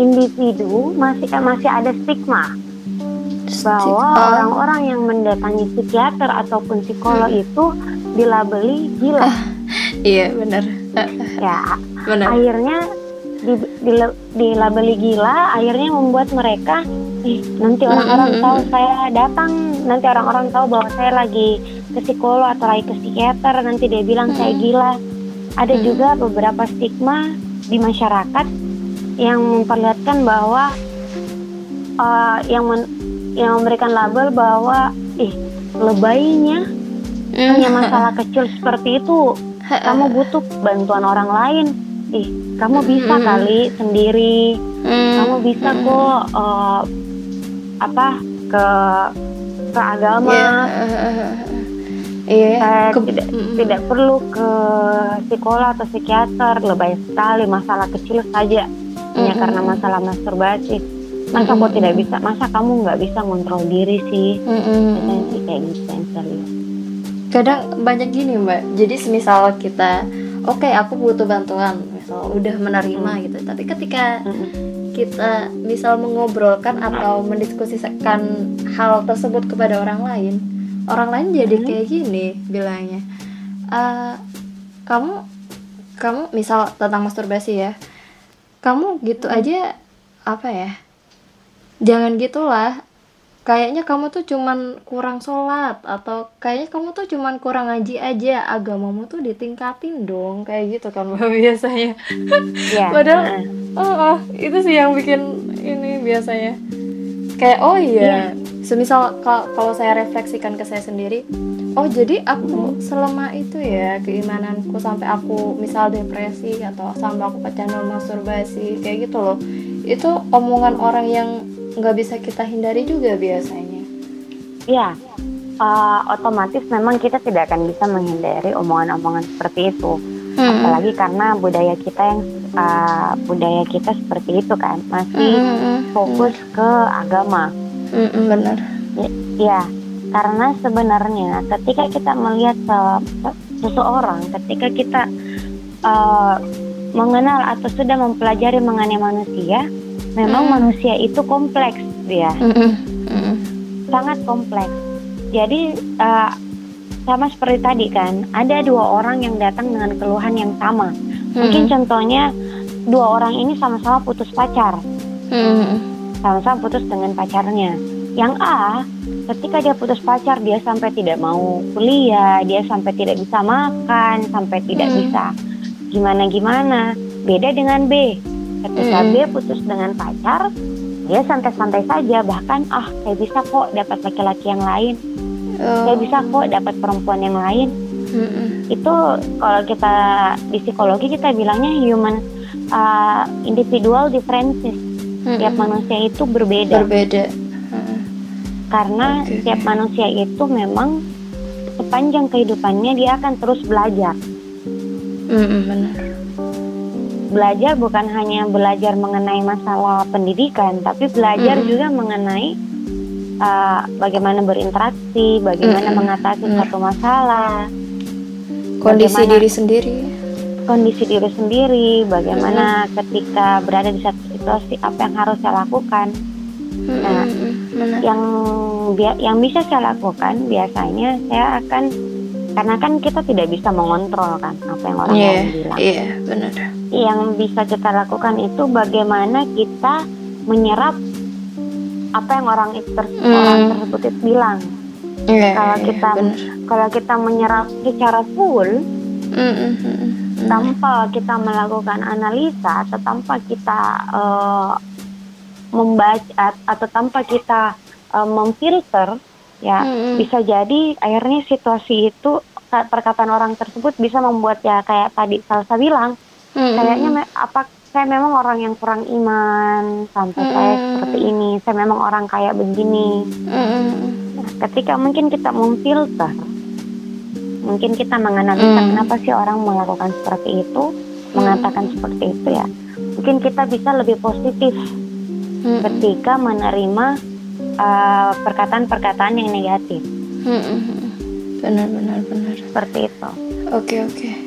individu masih masih ada stigma bahwa orang-orang yang mendatangi psikiater ataupun psikolog hmm. itu dilabeli gila. iya benar. ya benar. Akhirnya di, di, dilabeli gila, akhirnya membuat mereka, nanti orang-orang hmm, hmm, tahu saya datang, nanti orang-orang tahu bahwa saya lagi ke psikolog atau lagi ke psikiater, nanti dia bilang saya gila. Ada juga beberapa stigma di masyarakat yang memperlihatkan bahwa uh, yang men yang memberikan label bahwa ih lebaynya mm. hanya masalah kecil seperti itu kamu butuh bantuan orang lain ih kamu bisa mm. kali sendiri mm. kamu bisa mm. kok uh, apa ke ke agama Iya, yeah. ke, tidak mm. tidak perlu ke psikolog atau psikiater lebay sekali masalah kecil saja hanya karena masalah masturbasi masa kok tidak bisa? Masa kamu nggak bisa ngontrol diri sih? Mm-hmm. sih kayak gitu yang kadang banyak gini mbak. Jadi semisal kita oke okay, aku butuh bantuan. Misal udah menerima mm. gitu. Tapi ketika kita misal mengobrolkan atau mendiskusikan hal tersebut kepada orang lain orang lain jadi kayak gini bilangnya uh, kamu kamu misal tentang masturbasi ya kamu gitu aja apa ya jangan gitulah. Kayaknya kamu tuh cuman kurang sholat atau kayaknya kamu tuh cuman kurang ngaji aja. Agamamu tuh ditingkatin dong kayak gitu kan biasanya. Yeah. padahal oh, oh itu sih yang bikin ini biasanya kayak oh iya yeah. semisal kalau saya refleksikan ke saya sendiri oh jadi aku selama itu ya keimananku sampai aku misal depresi atau sampai aku kecanduan masturbasi kayak gitu loh itu omongan orang yang nggak bisa kita hindari juga biasanya. Ya, uh, otomatis memang kita tidak akan bisa menghindari omongan-omongan seperti itu. Hmm. apalagi karena budaya kita yang uh, budaya kita seperti itu kan masih hmm. hmm fokus hmm. ke agama hmm, hmm benar ya, ya karena sebenarnya ketika kita melihat seseorang ketika kita uh, mengenal atau sudah mempelajari mengenai manusia memang mm. manusia itu kompleks dia mm -mm. sangat kompleks jadi uh, sama seperti tadi kan ada dua orang yang datang dengan keluhan yang sama hmm. mungkin contohnya dua orang ini sama-sama putus pacar hmm. sama-sama putus dengan pacarnya yang A ketika dia putus pacar dia sampai tidak mau kuliah dia sampai tidak bisa makan sampai tidak hmm. bisa gimana gimana beda dengan B ketika hmm. B putus dengan pacar dia santai-santai saja bahkan ah saya bisa kok dapat laki-laki yang lain oh. saya bisa kok dapat perempuan yang lain mm-hmm. itu kalau kita di psikologi kita bilangnya human uh, individual differences mm-hmm. tiap manusia itu berbeda berbeda karena okay. tiap manusia itu memang sepanjang kehidupannya dia akan terus belajar mm-hmm, benar belajar bukan hanya belajar mengenai masalah pendidikan tapi belajar mm-hmm. juga mengenai uh, bagaimana berinteraksi, bagaimana mm -hmm. mengatasi mm. satu masalah, kondisi diri sendiri, kondisi diri sendiri, bagaimana mm. ketika berada di satu situasi apa yang harus saya lakukan. Mm. Nah, mm. yang yang bisa saya lakukan biasanya saya akan karena kan kita tidak bisa mengontrol kan apa yang orang yeah, lain bilang. Iya, yeah, benar. Yang bisa kita lakukan itu bagaimana kita menyerap apa yang orang itu ter mm. orang tersebut itu bilang. Yeah, kalau yeah, kita bener. kalau kita menyerap secara full mm -hmm. tanpa kita melakukan analisa atau tanpa kita uh, membaca atau tanpa kita uh, memfilter ya mm -hmm. bisa jadi akhirnya situasi itu perkataan orang tersebut bisa membuat ya kayak tadi Salsa bilang mm -hmm. kayaknya apa saya memang orang yang kurang iman sampai mm. saya seperti ini saya memang orang kayak begini mm. ketika mungkin kita memfilter mungkin kita menganalisa mm. kenapa sih orang melakukan seperti itu mm. mengatakan seperti itu ya mungkin kita bisa lebih positif mm. ketika menerima uh, perkataan-perkataan yang negatif mm. benar benar benar seperti itu oke okay, oke okay.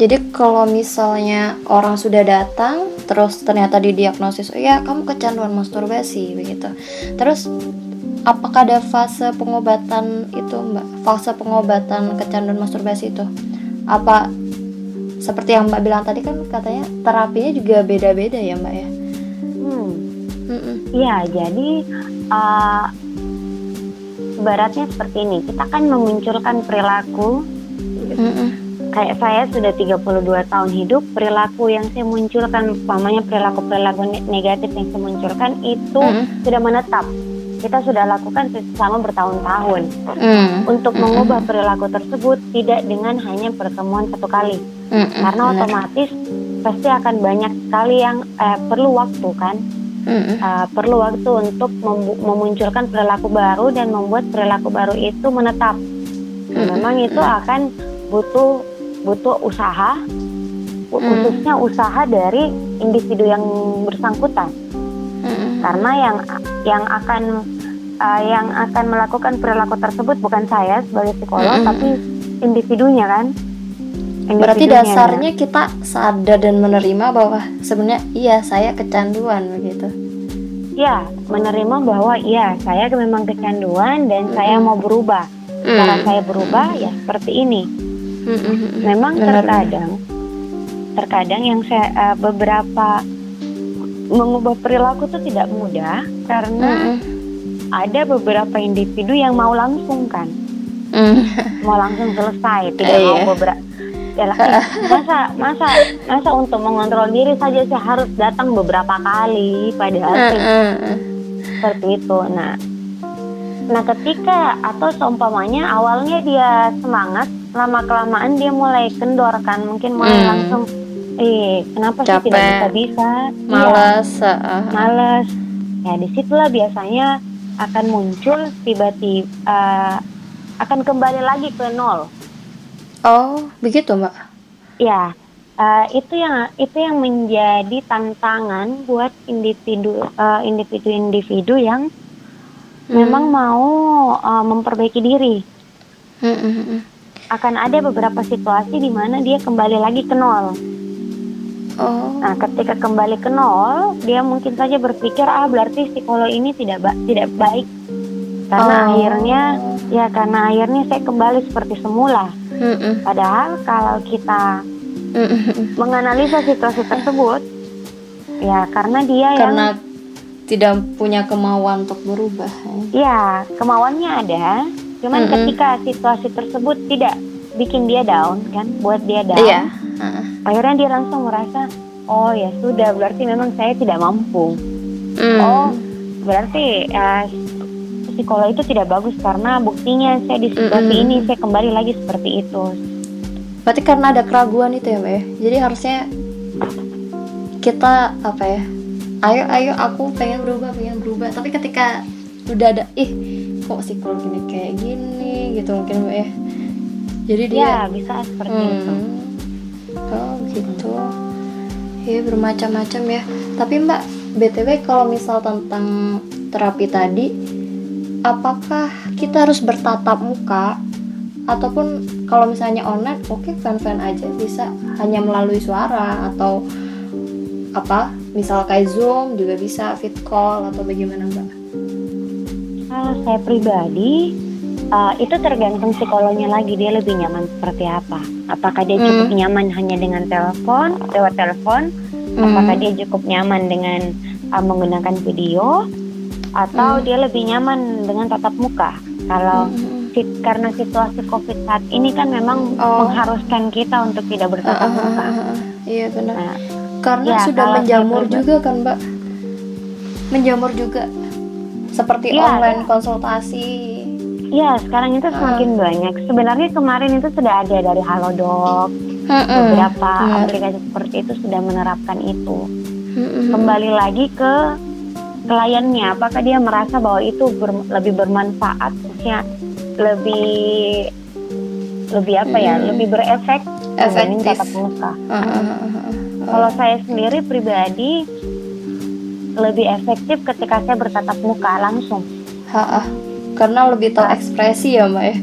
Jadi kalau misalnya orang sudah datang terus ternyata didiagnosis, oh ya kamu kecanduan masturbasi begitu. Terus apakah ada fase pengobatan itu Mbak? Fase pengobatan kecanduan masturbasi itu? Apa seperti yang Mbak bilang tadi kan katanya terapinya juga beda-beda ya Mbak ya? Hmm. Iya, jadi uh, baratnya seperti ini. Kita kan memunculkan perilaku mm -mm kayak saya sudah 32 tahun hidup, perilaku yang saya munculkan, umpamanya perilaku-perilaku negatif yang saya munculkan itu mm. sudah menetap. Kita sudah lakukan selama bertahun-tahun. Mm. Untuk mm. mengubah perilaku tersebut tidak dengan hanya pertemuan satu kali. Mm. Karena otomatis pasti akan banyak sekali yang eh, perlu waktu kan. Mm. Uh, perlu waktu untuk memunculkan perilaku baru dan membuat perilaku baru itu menetap. Mm. Memang itu akan butuh butuh usaha hmm. khususnya usaha dari individu yang bersangkutan hmm. karena yang yang akan uh, yang akan melakukan perilaku tersebut bukan saya sebagai psikolog hmm. tapi individunya kan Berarti dasarnya kita sadar dan menerima bahwa sebenarnya iya saya kecanduan begitu. Ya, menerima bahwa iya saya memang kecanduan dan hmm. saya mau berubah. Cara hmm. saya berubah ya seperti ini hmm Memang Benar. terkadang, terkadang yang saya uh, beberapa mengubah perilaku itu tidak mudah karena mm-hmm. ada beberapa individu yang mau langsung kan, mm. mau langsung selesai, tidak uh, mau iya. beberapa ya eh, masa masa masa untuk mengontrol diri saja saya harus datang beberapa kali padahal uh, seperti itu. Nah, nah ketika atau seumpamanya awalnya dia semangat lama kelamaan dia mulai kendor kan mungkin mulai hmm. langsung eh kenapa Capek. sih tidak bisa bisa malas ya, uh. malas ya di situlah biasanya akan muncul tiba-tiba uh, akan kembali lagi ke nol oh begitu mbak ya uh, itu yang itu yang menjadi tantangan buat individu uh, individu-individu yang hmm. memang mau uh, memperbaiki diri. Hmm, hmm, hmm. Akan ada beberapa situasi di mana dia kembali lagi ke nol. Oh. Nah, ketika kembali ke nol, dia mungkin saja berpikir ah berarti psikolog ini tidak ba tidak baik. Karena oh. akhirnya ya karena akhirnya saya kembali seperti semula. Mm -mm. Padahal kalau kita mm -mm. menganalisa situasi tersebut, ya karena dia karena yang tidak punya kemauan untuk berubah. Ya, kemauannya ada, cuman mm -mm. ketika situasi tersebut tidak bikin dia down kan, buat dia down. Iya. Uh. Akhirnya dia langsung merasa, oh ya sudah, berarti memang saya tidak mampu. Mm. Oh, berarti uh, psikolog itu tidak bagus karena buktinya saya di situasi mm -hmm. ini saya kembali lagi seperti itu. Berarti karena ada keraguan itu ya, Mbak ya? Jadi harusnya kita apa ya? Ayo ayo aku pengen berubah, pengen berubah. Tapi ketika udah ada ih kok psikolog ini kayak gini gitu mungkin Mbak ya. Jadi dia ya, bisa seperti hmm. itu. Oh, gitu. Ya bermacam-macam ya. Tapi Mbak, BTW kalau misal tentang terapi tadi apakah kita harus bertatap muka ataupun kalau misalnya online oke okay, fan-fan aja bisa hanya melalui suara atau apa misal kayak zoom juga bisa fit call atau bagaimana mbak? Kalau saya pribadi uh, itu tergantung psikolognya lagi dia lebih nyaman seperti apa. Apakah dia cukup mm. nyaman hanya dengan telepon lewat telepon? Mm. Apakah dia cukup nyaman dengan uh, menggunakan video? atau hmm. dia lebih nyaman dengan tatap muka kalau hmm. sit, karena situasi covid saat ini kan memang oh. mengharuskan kita untuk tidak bertatap uh, muka iya benar nah, karena ya, sudah menjamur juga kan mbak menjamur juga seperti ya, online konsultasi Iya, sekarang itu semakin uh. banyak. Sebenarnya kemarin itu sudah ada dari Halodoc, uh, beberapa uh. aplikasi seperti itu sudah menerapkan itu. Uh, Kembali lagi ke kliennya apakah dia merasa bahwa itu ber, lebih bermanfaat maksudnya lebih lebih apa ya hmm. lebih berefek dibanding tatap muka uh, uh, uh, uh, uh. kalau saya sendiri pribadi lebih efektif ketika saya bertatap muka langsung uh. karena lebih tahu ekspresi ya mbak ya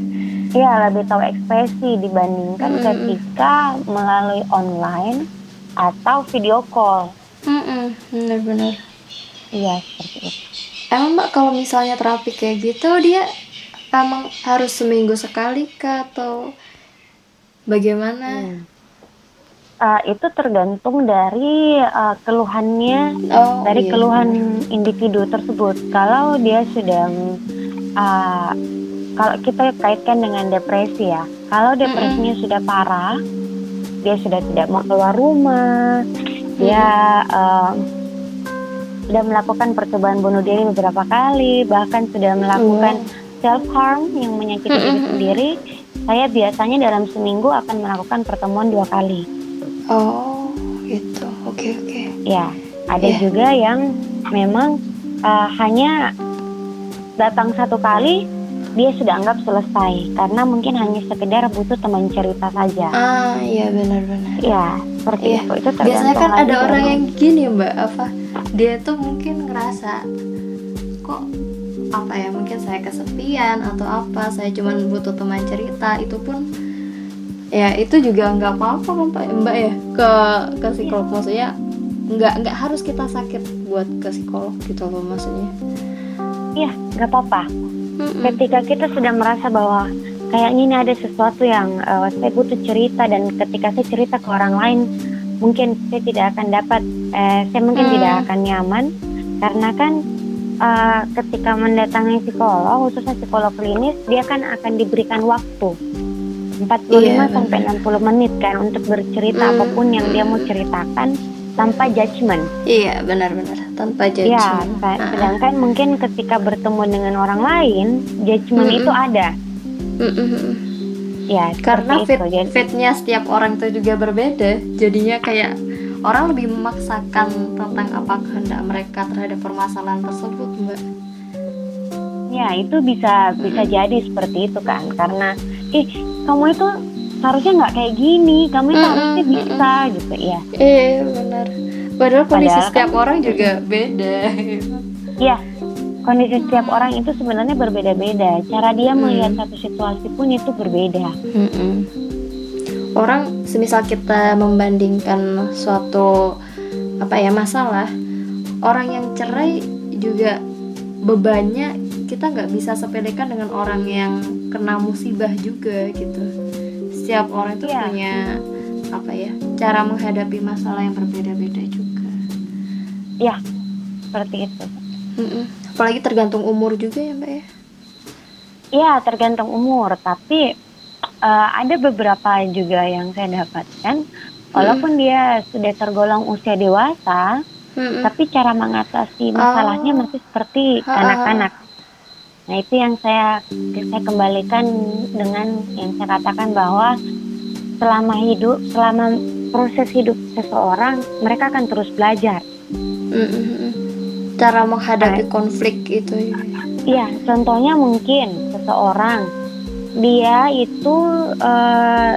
Iya lebih tahu ekspresi dibandingkan hmm. ketika melalui online atau video call. Hmm, benar-benar. Iya seperti itu. Emang mbak kalau misalnya terapi kayak gitu dia emang harus seminggu sekali kah atau bagaimana? Hmm. Uh, itu tergantung dari uh, keluhannya, oh, dari iya. keluhan individu tersebut. Kalau dia sedang, uh, kalau kita kaitkan dengan depresi ya, kalau depresinya mm -hmm. sudah parah, dia sudah tidak mau keluar rumah, mm. dia uh, sudah melakukan percobaan bunuh diri beberapa kali, bahkan sudah melakukan mm. self harm yang menyakiti mm -hmm. diri sendiri, saya biasanya dalam seminggu akan melakukan pertemuan dua kali. Oh, gitu. Oke, okay, oke. Okay. Ya, ada yeah. juga yang memang uh, hanya datang satu kali dia sudah anggap selesai karena mungkin hanya sekedar butuh teman cerita saja. Ah, iya benar-benar. Ya, seperti iya. itu. Itu Biasanya kan ada orang yang gini, Mbak, apa? Dia tuh mungkin ngerasa kok apa ya mungkin saya kesepian atau apa saya cuma butuh teman cerita itu pun ya itu juga nggak apa-apa mbak mbak ya ke ke psikolog maksudnya nggak nggak harus kita sakit buat ke psikolog gitu loh maksudnya. Iya nggak apa-apa. Mm Ketika kita sudah merasa bahwa kayaknya ini ada sesuatu yang uh, saya butuh cerita dan ketika saya cerita ke orang lain mungkin saya tidak akan dapat, eh, saya mungkin mm. tidak akan nyaman. Karena kan uh, ketika mendatangi psikolog khususnya psikolog klinis dia kan akan diberikan waktu 45 yeah, sampai 60 menit kan untuk bercerita mm. apa pun yang dia mau ceritakan tanpa judgement. Iya, benar-benar tanpa judgement. Ya, uh sedangkan mungkin ketika bertemu dengan orang lain, judgement mm -hmm. itu ada. Mm -hmm. Ya, karena fit itu. fitnya setiap orang itu juga berbeda, jadinya kayak orang lebih memaksakan tentang apa kehendak mereka terhadap permasalahan tersebut, Mbak. Ya, itu bisa bisa jadi seperti itu kan, karena ih kamu itu harusnya nggak kayak gini kamu itu harusnya bisa gitu ya iya benar. Padahal kondisi padahal setiap kan, orang juga beda. Iya kondisi setiap orang itu sebenarnya berbeda-beda. Cara dia hmm. melihat satu situasi pun itu berbeda. Hmm. orang semisal kita membandingkan suatu apa ya masalah orang yang cerai juga bebannya kita nggak bisa sepelekan dengan orang yang kena musibah juga gitu. Setiap orang itu yeah. punya apa ya cara menghadapi masalah yang berbeda-beda juga. Ya seperti itu. Mm-mm. apalagi tergantung umur juga ya mbak ya? Iya tergantung umur. Tapi uh, ada beberapa juga yang saya dapatkan. Walaupun mm. dia sudah tergolong usia dewasa mm tapi cara mengatasi masalahnya oh. masih seperti anak-anak Nah itu yang saya saya kembalikan dengan yang saya katakan bahwa selama hidup, selama proses hidup seseorang, mereka akan terus belajar. Mm-hmm. Cara menghadapi nah, konflik itu. Ya. Iya, contohnya mungkin seseorang dia itu uh,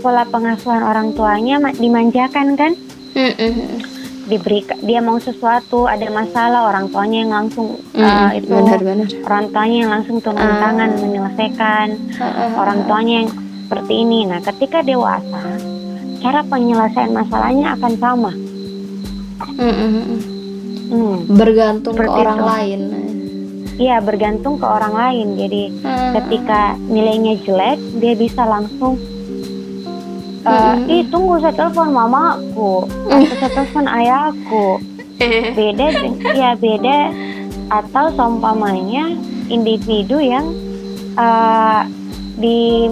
pola pengasuhan orang tuanya dimanjakan kan? Mm-hmm diberi dia mau sesuatu ada masalah orang tuanya yang langsung mm, uh, itu benar, benar. orang tuanya yang langsung turun uh, tangan menyelesaikan uh, uh, orang tuanya yang seperti ini. Nah ketika dewasa cara penyelesaian masalahnya akan sama. Mm, mm, mm. bergantung seperti ke orang itu. lain. Iya bergantung ke orang lain. Jadi uh, ketika nilainya jelek dia bisa langsung uh, ih tunggu saya telepon mamaku. Atau saya telepon ayahku. Beda ya beda. Atau seumpamanya individu yang uh, di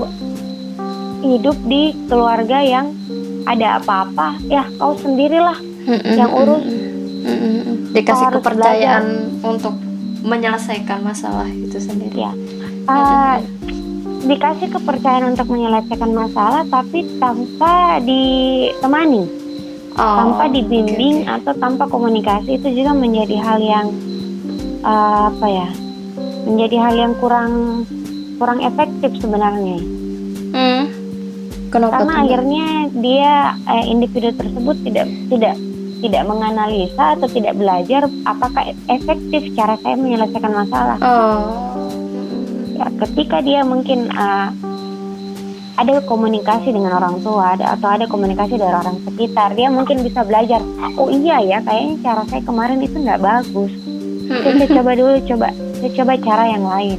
hidup di keluarga yang ada apa-apa. Ya kau sendirilah yang urus. dikasih kepercayaan belajar. untuk menyelesaikan masalah itu sendiri. Ya uh, dikasih kepercayaan untuk menyelesaikan masalah tapi tanpa ditemani oh, tanpa dibimbing okay, okay. atau tanpa komunikasi itu juga menjadi hal yang uh, apa ya menjadi hal yang kurang kurang efektif sebenarnya hmm. Kenapa karena akhirnya dia eh, individu tersebut tidak tidak tidak menganalisa atau tidak belajar apakah efektif cara saya menyelesaikan masalah. Oh ya ketika dia mungkin uh, ada komunikasi dengan orang tua ada atau ada komunikasi dari orang sekitar dia mungkin bisa belajar oh iya ya kayaknya cara saya kemarin itu nggak bagus. Saya coba dulu coba saya coba cara yang lain.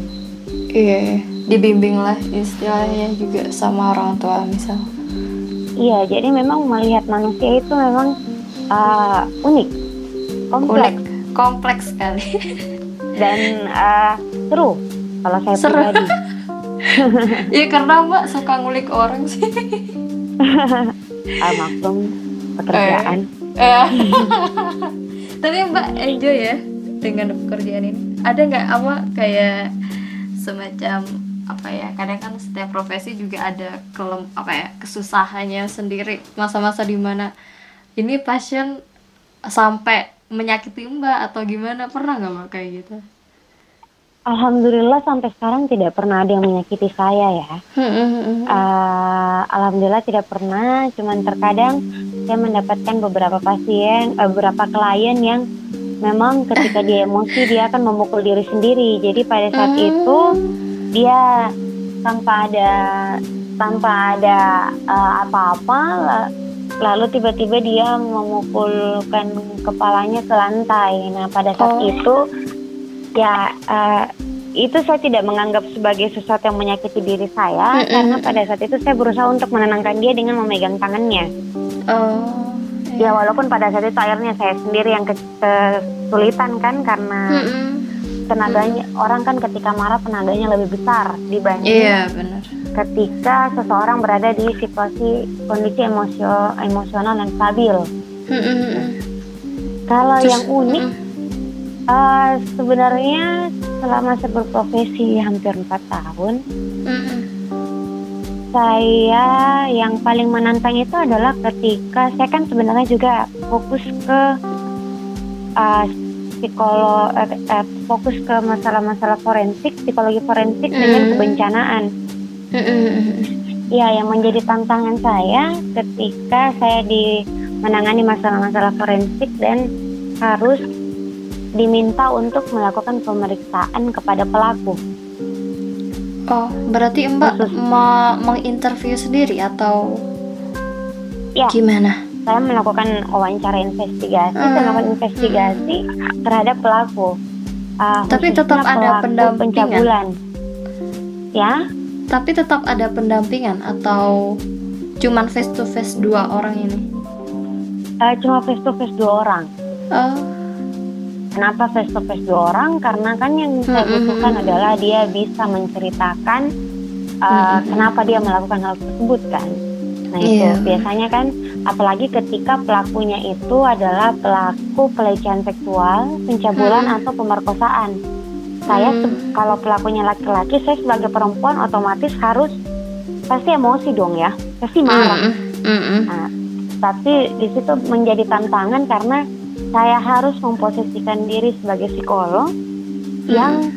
Iya dibimbing lah istilahnya juga sama orang tua misal. Iya jadi memang melihat manusia itu memang uh, unik kompleks. Unik. kompleks sekali. Dan uh, seru kalau saya Seru. pribadi Iya karena mbak suka ngulik orang sih ah, maklum pekerjaan eh. eh. tapi mbak enjoy ya dengan pekerjaan ini ada nggak apa kayak semacam apa ya kadang kan setiap profesi juga ada kelem apa ya kesusahannya sendiri masa-masa di mana ini pasien sampai menyakiti mbak atau gimana pernah nggak mbak kayak gitu Alhamdulillah sampai sekarang tidak pernah ada yang menyakiti saya ya. Uh, Alhamdulillah tidak pernah, cuman terkadang saya mendapatkan beberapa pasien, uh, beberapa klien yang memang ketika dia emosi dia akan memukul diri sendiri. Jadi pada saat mm. itu dia tanpa ada tanpa ada uh, apa-apa, lalu tiba-tiba dia memukulkan kepalanya ke lantai. Nah pada saat oh. itu ya uh, itu saya tidak menganggap sebagai sesuatu yang menyakiti diri saya mm -hmm. karena pada saat itu saya berusaha untuk menenangkan dia dengan memegang tangannya. Oh. Ya walaupun pada saat itu akhirnya saya sendiri yang kesulitan kan karena mm -hmm. tenaganya mm -hmm. orang kan ketika marah tenaganya lebih besar dibanding yeah, benar. ketika seseorang berada di situasi kondisi emosio emosional dan stabil. Mm -hmm. Kalau yang unik mm -hmm Uh, sebenarnya selama saya berprofesi hampir empat tahun, mm-hmm. saya yang paling menantang itu adalah ketika saya kan sebenarnya juga fokus ke uh, psikolog, uh, uh, fokus ke masalah-masalah forensik, psikologi forensik mm-hmm. dengan kebencanaan. Mm-hmm. ya yang menjadi tantangan saya ketika saya di menangani masalah-masalah forensik dan harus diminta untuk melakukan pemeriksaan kepada pelaku. Oh, berarti Mbak menginterview sendiri atau ya, gimana? Saya melakukan wawancara investigasi, hmm. saya melakukan investigasi hmm. terhadap pelaku. Uh, Tapi tetap ada pendampingan. Pencabulan. Ya. Tapi tetap ada pendampingan atau cuman face to face dua orang ini? Uh, cuma face to face dua orang. Oh Kenapa face to face dua orang? Karena kan yang saya butuhkan adalah dia bisa menceritakan uh, kenapa dia melakukan hal tersebut kan. Nah itu yeah. biasanya kan, apalagi ketika pelakunya itu adalah pelaku pelecehan seksual, pencabulan atau pemerkosaan. Saya kalau pelakunya laki-laki, saya sebagai perempuan otomatis harus pasti emosi dong ya, pasti marah. Nah, tapi di situ menjadi tantangan karena saya harus memposisikan diri sebagai psikolog hmm. yang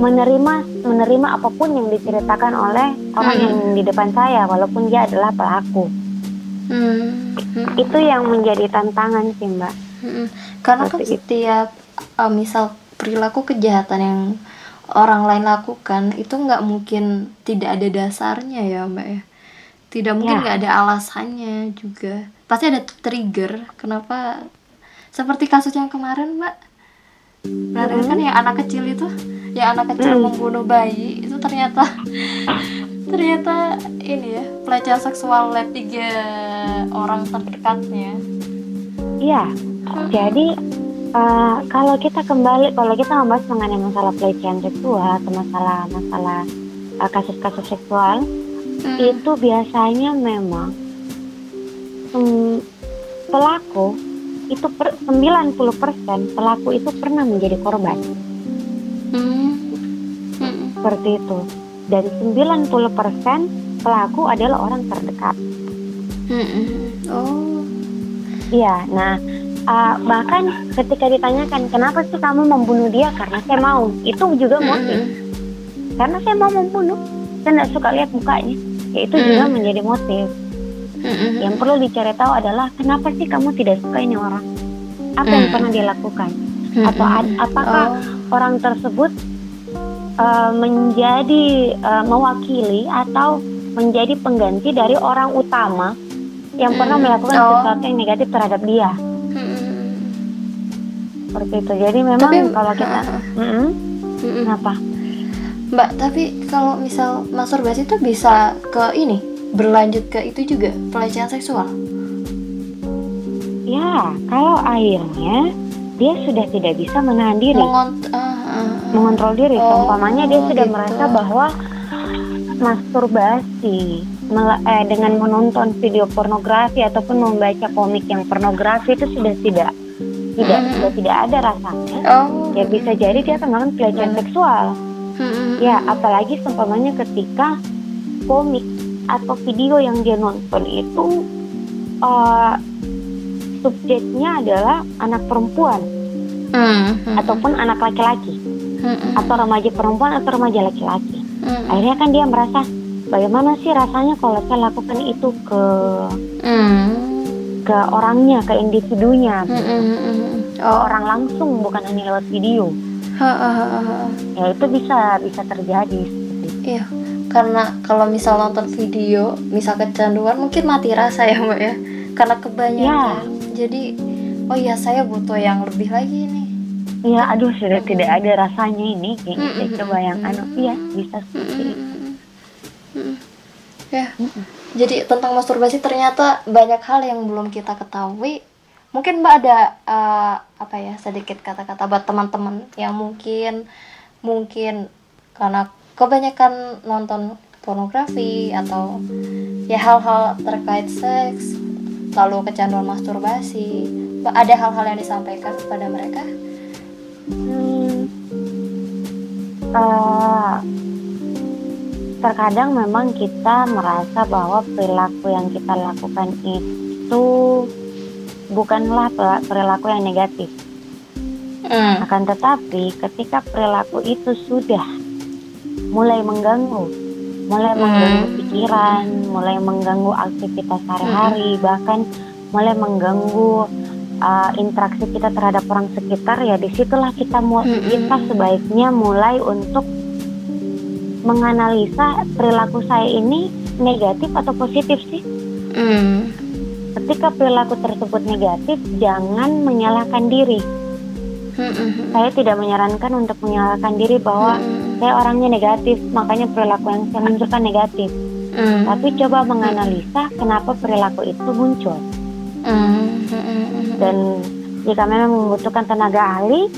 menerima menerima apa pun yang diceritakan oleh orang hmm. yang di depan saya walaupun dia adalah pelaku. Hmm. Hmm. Itu yang menjadi tantangan sih mbak. Hmm. Karena kan setiap uh, misal perilaku kejahatan yang orang lain lakukan itu nggak mungkin tidak ada dasarnya ya mbak ya. Tidak mungkin ya. nggak ya. ada alasannya juga. Pasti ada trigger kenapa seperti kasus yang kemarin mbak Nah, hmm. kan yang anak kecil itu, yang anak kecil hmm. membunuh bayi itu ternyata ternyata ini ya pelecehan seksual oleh tiga orang terdekatnya. Iya, hmm. jadi uh, kalau kita kembali, kalau kita membahas mengenai masalah pelecehan seksual atau masalah masalah uh, kasus-kasus seksual, hmm. itu biasanya memang um, pelaku itu per 90% pelaku itu pernah menjadi korban. Hmm. Hmm. Seperti itu. Dan 90% pelaku adalah orang terdekat. Hmm. Oh. Iya, nah uh, bahkan ketika ditanyakan kenapa sih kamu membunuh dia karena saya mau, itu juga motif. Hmm. Karena saya mau membunuh, saya tidak suka lihat mukanya, ya itu hmm. juga menjadi motif hmm Yang perlu dicari tahu adalah kenapa sih kamu tidak suka ini orang? Apa mm yang pernah dia lakukan? Mm-hmm. Atau ad- apakah oh. orang tersebut uh, menjadi uh, mewakili atau menjadi pengganti dari orang utama yang mm pernah melakukan oh. sesuatu yang negatif terhadap dia? Mm-hmm. Seperti itu. Jadi memang tapi, kalau kita, uh. Mm-hmm. kenapa? Mbak, tapi kalau misal masturbasi itu bisa ke ini berlanjut ke itu juga pelecehan seksual? Ya, kalau akhirnya dia sudah tidak bisa menahan diri, Mengont uh, uh, mengontrol diri. Oh, Umpamanya dia sudah gitu. merasa bahwa masturbasi eh, dengan menonton video pornografi ataupun membaca komik yang pornografi itu sudah tidak tidak hmm. sudah tidak ada rasanya. Oh. Ya bisa jadi dia akan melakukan pelecehan hmm. seksual. Hmm. Ya, apalagi seumpamanya ketika komik atau video yang dia nonton itu uh, subjeknya adalah anak perempuan hmm, hmm. ataupun anak laki-laki hmm, hmm. atau remaja perempuan atau remaja laki-laki hmm. akhirnya kan dia merasa bagaimana sih rasanya kalau saya lakukan itu ke hmm. ke orangnya ke individunya hmm, hmm, hmm. Oh. orang langsung bukan hanya lewat video ha, ha, ha, ha. ya itu bisa bisa terjadi iya karena kalau misal nonton video misal kecanduan mungkin mati rasa ya mbak ya. Karena kebanyakan. Ya. jadi oh ya saya butuh yang lebih lagi nih. Iya, aduh sudah tidak ada rasanya ini. Kayak mm coba yang anu. Iya bisa seperti mm -mm. ya. Jadi tentang masturbasi ternyata banyak hal yang belum kita ketahui. Mungkin mbak ada uh, apa ya sedikit kata-kata buat teman-teman yang mungkin mungkin karena kebanyakan nonton pornografi atau ya hal-hal terkait seks lalu kecanduan masturbasi ada hal-hal yang disampaikan kepada mereka hmm, uh, terkadang memang kita merasa bahwa perilaku yang kita lakukan itu bukanlah perilaku yang negatif hmm. akan tetapi ketika perilaku itu sudah mulai mengganggu mulai hmm. mengganggu pikiran, mulai mengganggu aktivitas sehari-hari, hmm. bahkan mulai mengganggu uh, interaksi kita terhadap orang sekitar ya di situlah kita mau hmm. kita sebaiknya mulai untuk menganalisa perilaku saya ini negatif atau positif sih. Hmm. Ketika perilaku tersebut negatif, jangan menyalahkan diri. Hmm. Saya tidak menyarankan untuk menyalahkan diri bahwa hmm. Saya orangnya negatif, makanya perilaku yang saya munculkan negatif. Hmm. Tapi coba menganalisa kenapa perilaku itu muncul. Dan jika memang membutuhkan tenaga ahli,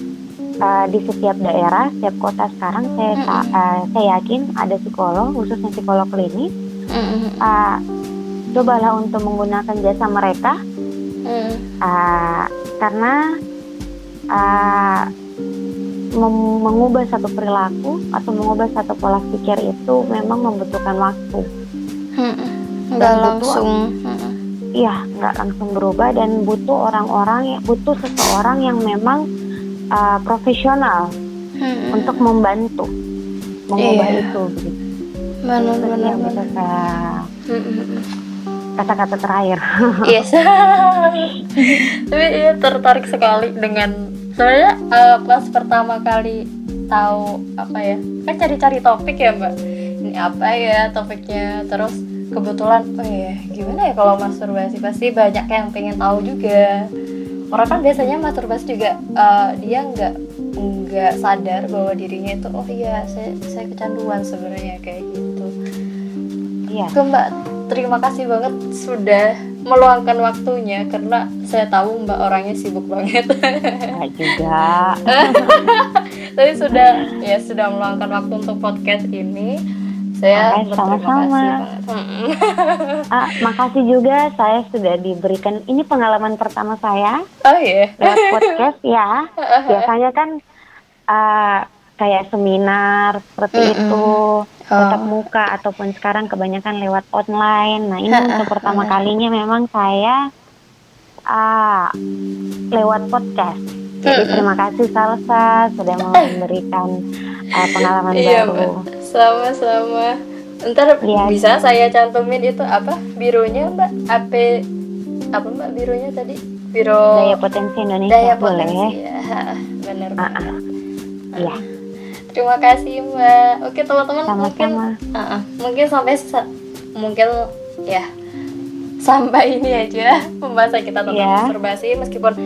uh, di setiap daerah, setiap kota sekarang saya mm uh, saya yakin ada psikolog khususnya psikolog klinis. Mm uh, cobalah untuk menggunakan jasa mereka mm. uh, karena uh, mengubah satu perilaku atau mengubah satu pola pikir itu memang membutuhkan waktu. Nggak langsung. Iya, nggak langsung berubah dan butuh orang-orang, butuh seseorang yang memang uh, profesional hmm. untuk membantu mengubah iya. itu gitu. Benar benar kata-kata terakhir. Yes. Tapi iya tertarik sekali dengan sebenarnya uh, pas pertama kali tahu apa ya kan cari-cari topik ya mbak. Ini apa ya topiknya? Terus kebetulan oh ya gimana ya kalau masturbasi? Pasti banyak yang pengen tahu juga. Orang kan biasanya masturbasi juga uh, dia nggak nggak sadar bahwa dirinya itu oh iya saya saya kecanduan sebenarnya kayak gitu. Iya. Ke mbak terima kasih banget sudah meluangkan waktunya karena saya tahu mbak orangnya sibuk banget Nggak juga tapi sudah ya sudah meluangkan waktu untuk podcast ini saya sama-sama. ah, makasih juga saya sudah diberikan ini pengalaman pertama saya. Oh iya. Yeah. Lewat podcast ya. Biasanya kan uh, kayak seminar seperti mm -mm. itu oh. muka ataupun sekarang kebanyakan lewat online. Nah ini untuk pertama kalinya memang saya uh, lewat podcast. Jadi terima kasih Salsa sudah memberikan uh, pengalaman iya, baru sama-sama ntar ya. bisa saya cantumin itu apa birunya mbak AP apa mbak birunya tadi biro daya potensi Indonesia daya boleh potensi, ya benar uh -uh. Iya. Terima kasih Mbak. Oke teman-teman mungkin uh -uh, mungkin sampai mungkin ya sampai ini aja pembahasan kita tentang yeah. masturbasi. Meskipun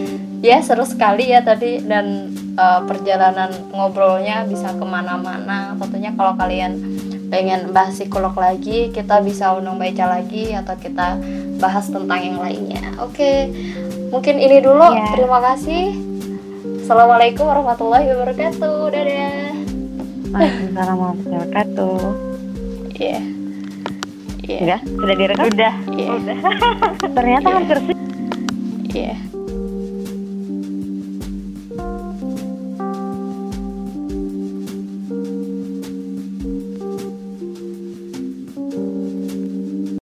ya seru sekali ya tadi dan uh, perjalanan ngobrolnya bisa ke mana-mana. Tentunya kalau kalian pengen bahas psikolog lagi kita bisa undang baca lagi atau kita bahas tentang yang lainnya. Oke mungkin ini dulu. Yeah. terima kasih. Assalamualaikum warahmatullahi wabarakatuh. Dadah Waalaikumsalam warahmatullahi wabarakatuh iya yeah. Yeah. Sudah, sudah direkam? Udah. Yeah. Udah. Ternyata yeah. hampir sih. Iya. Yeah.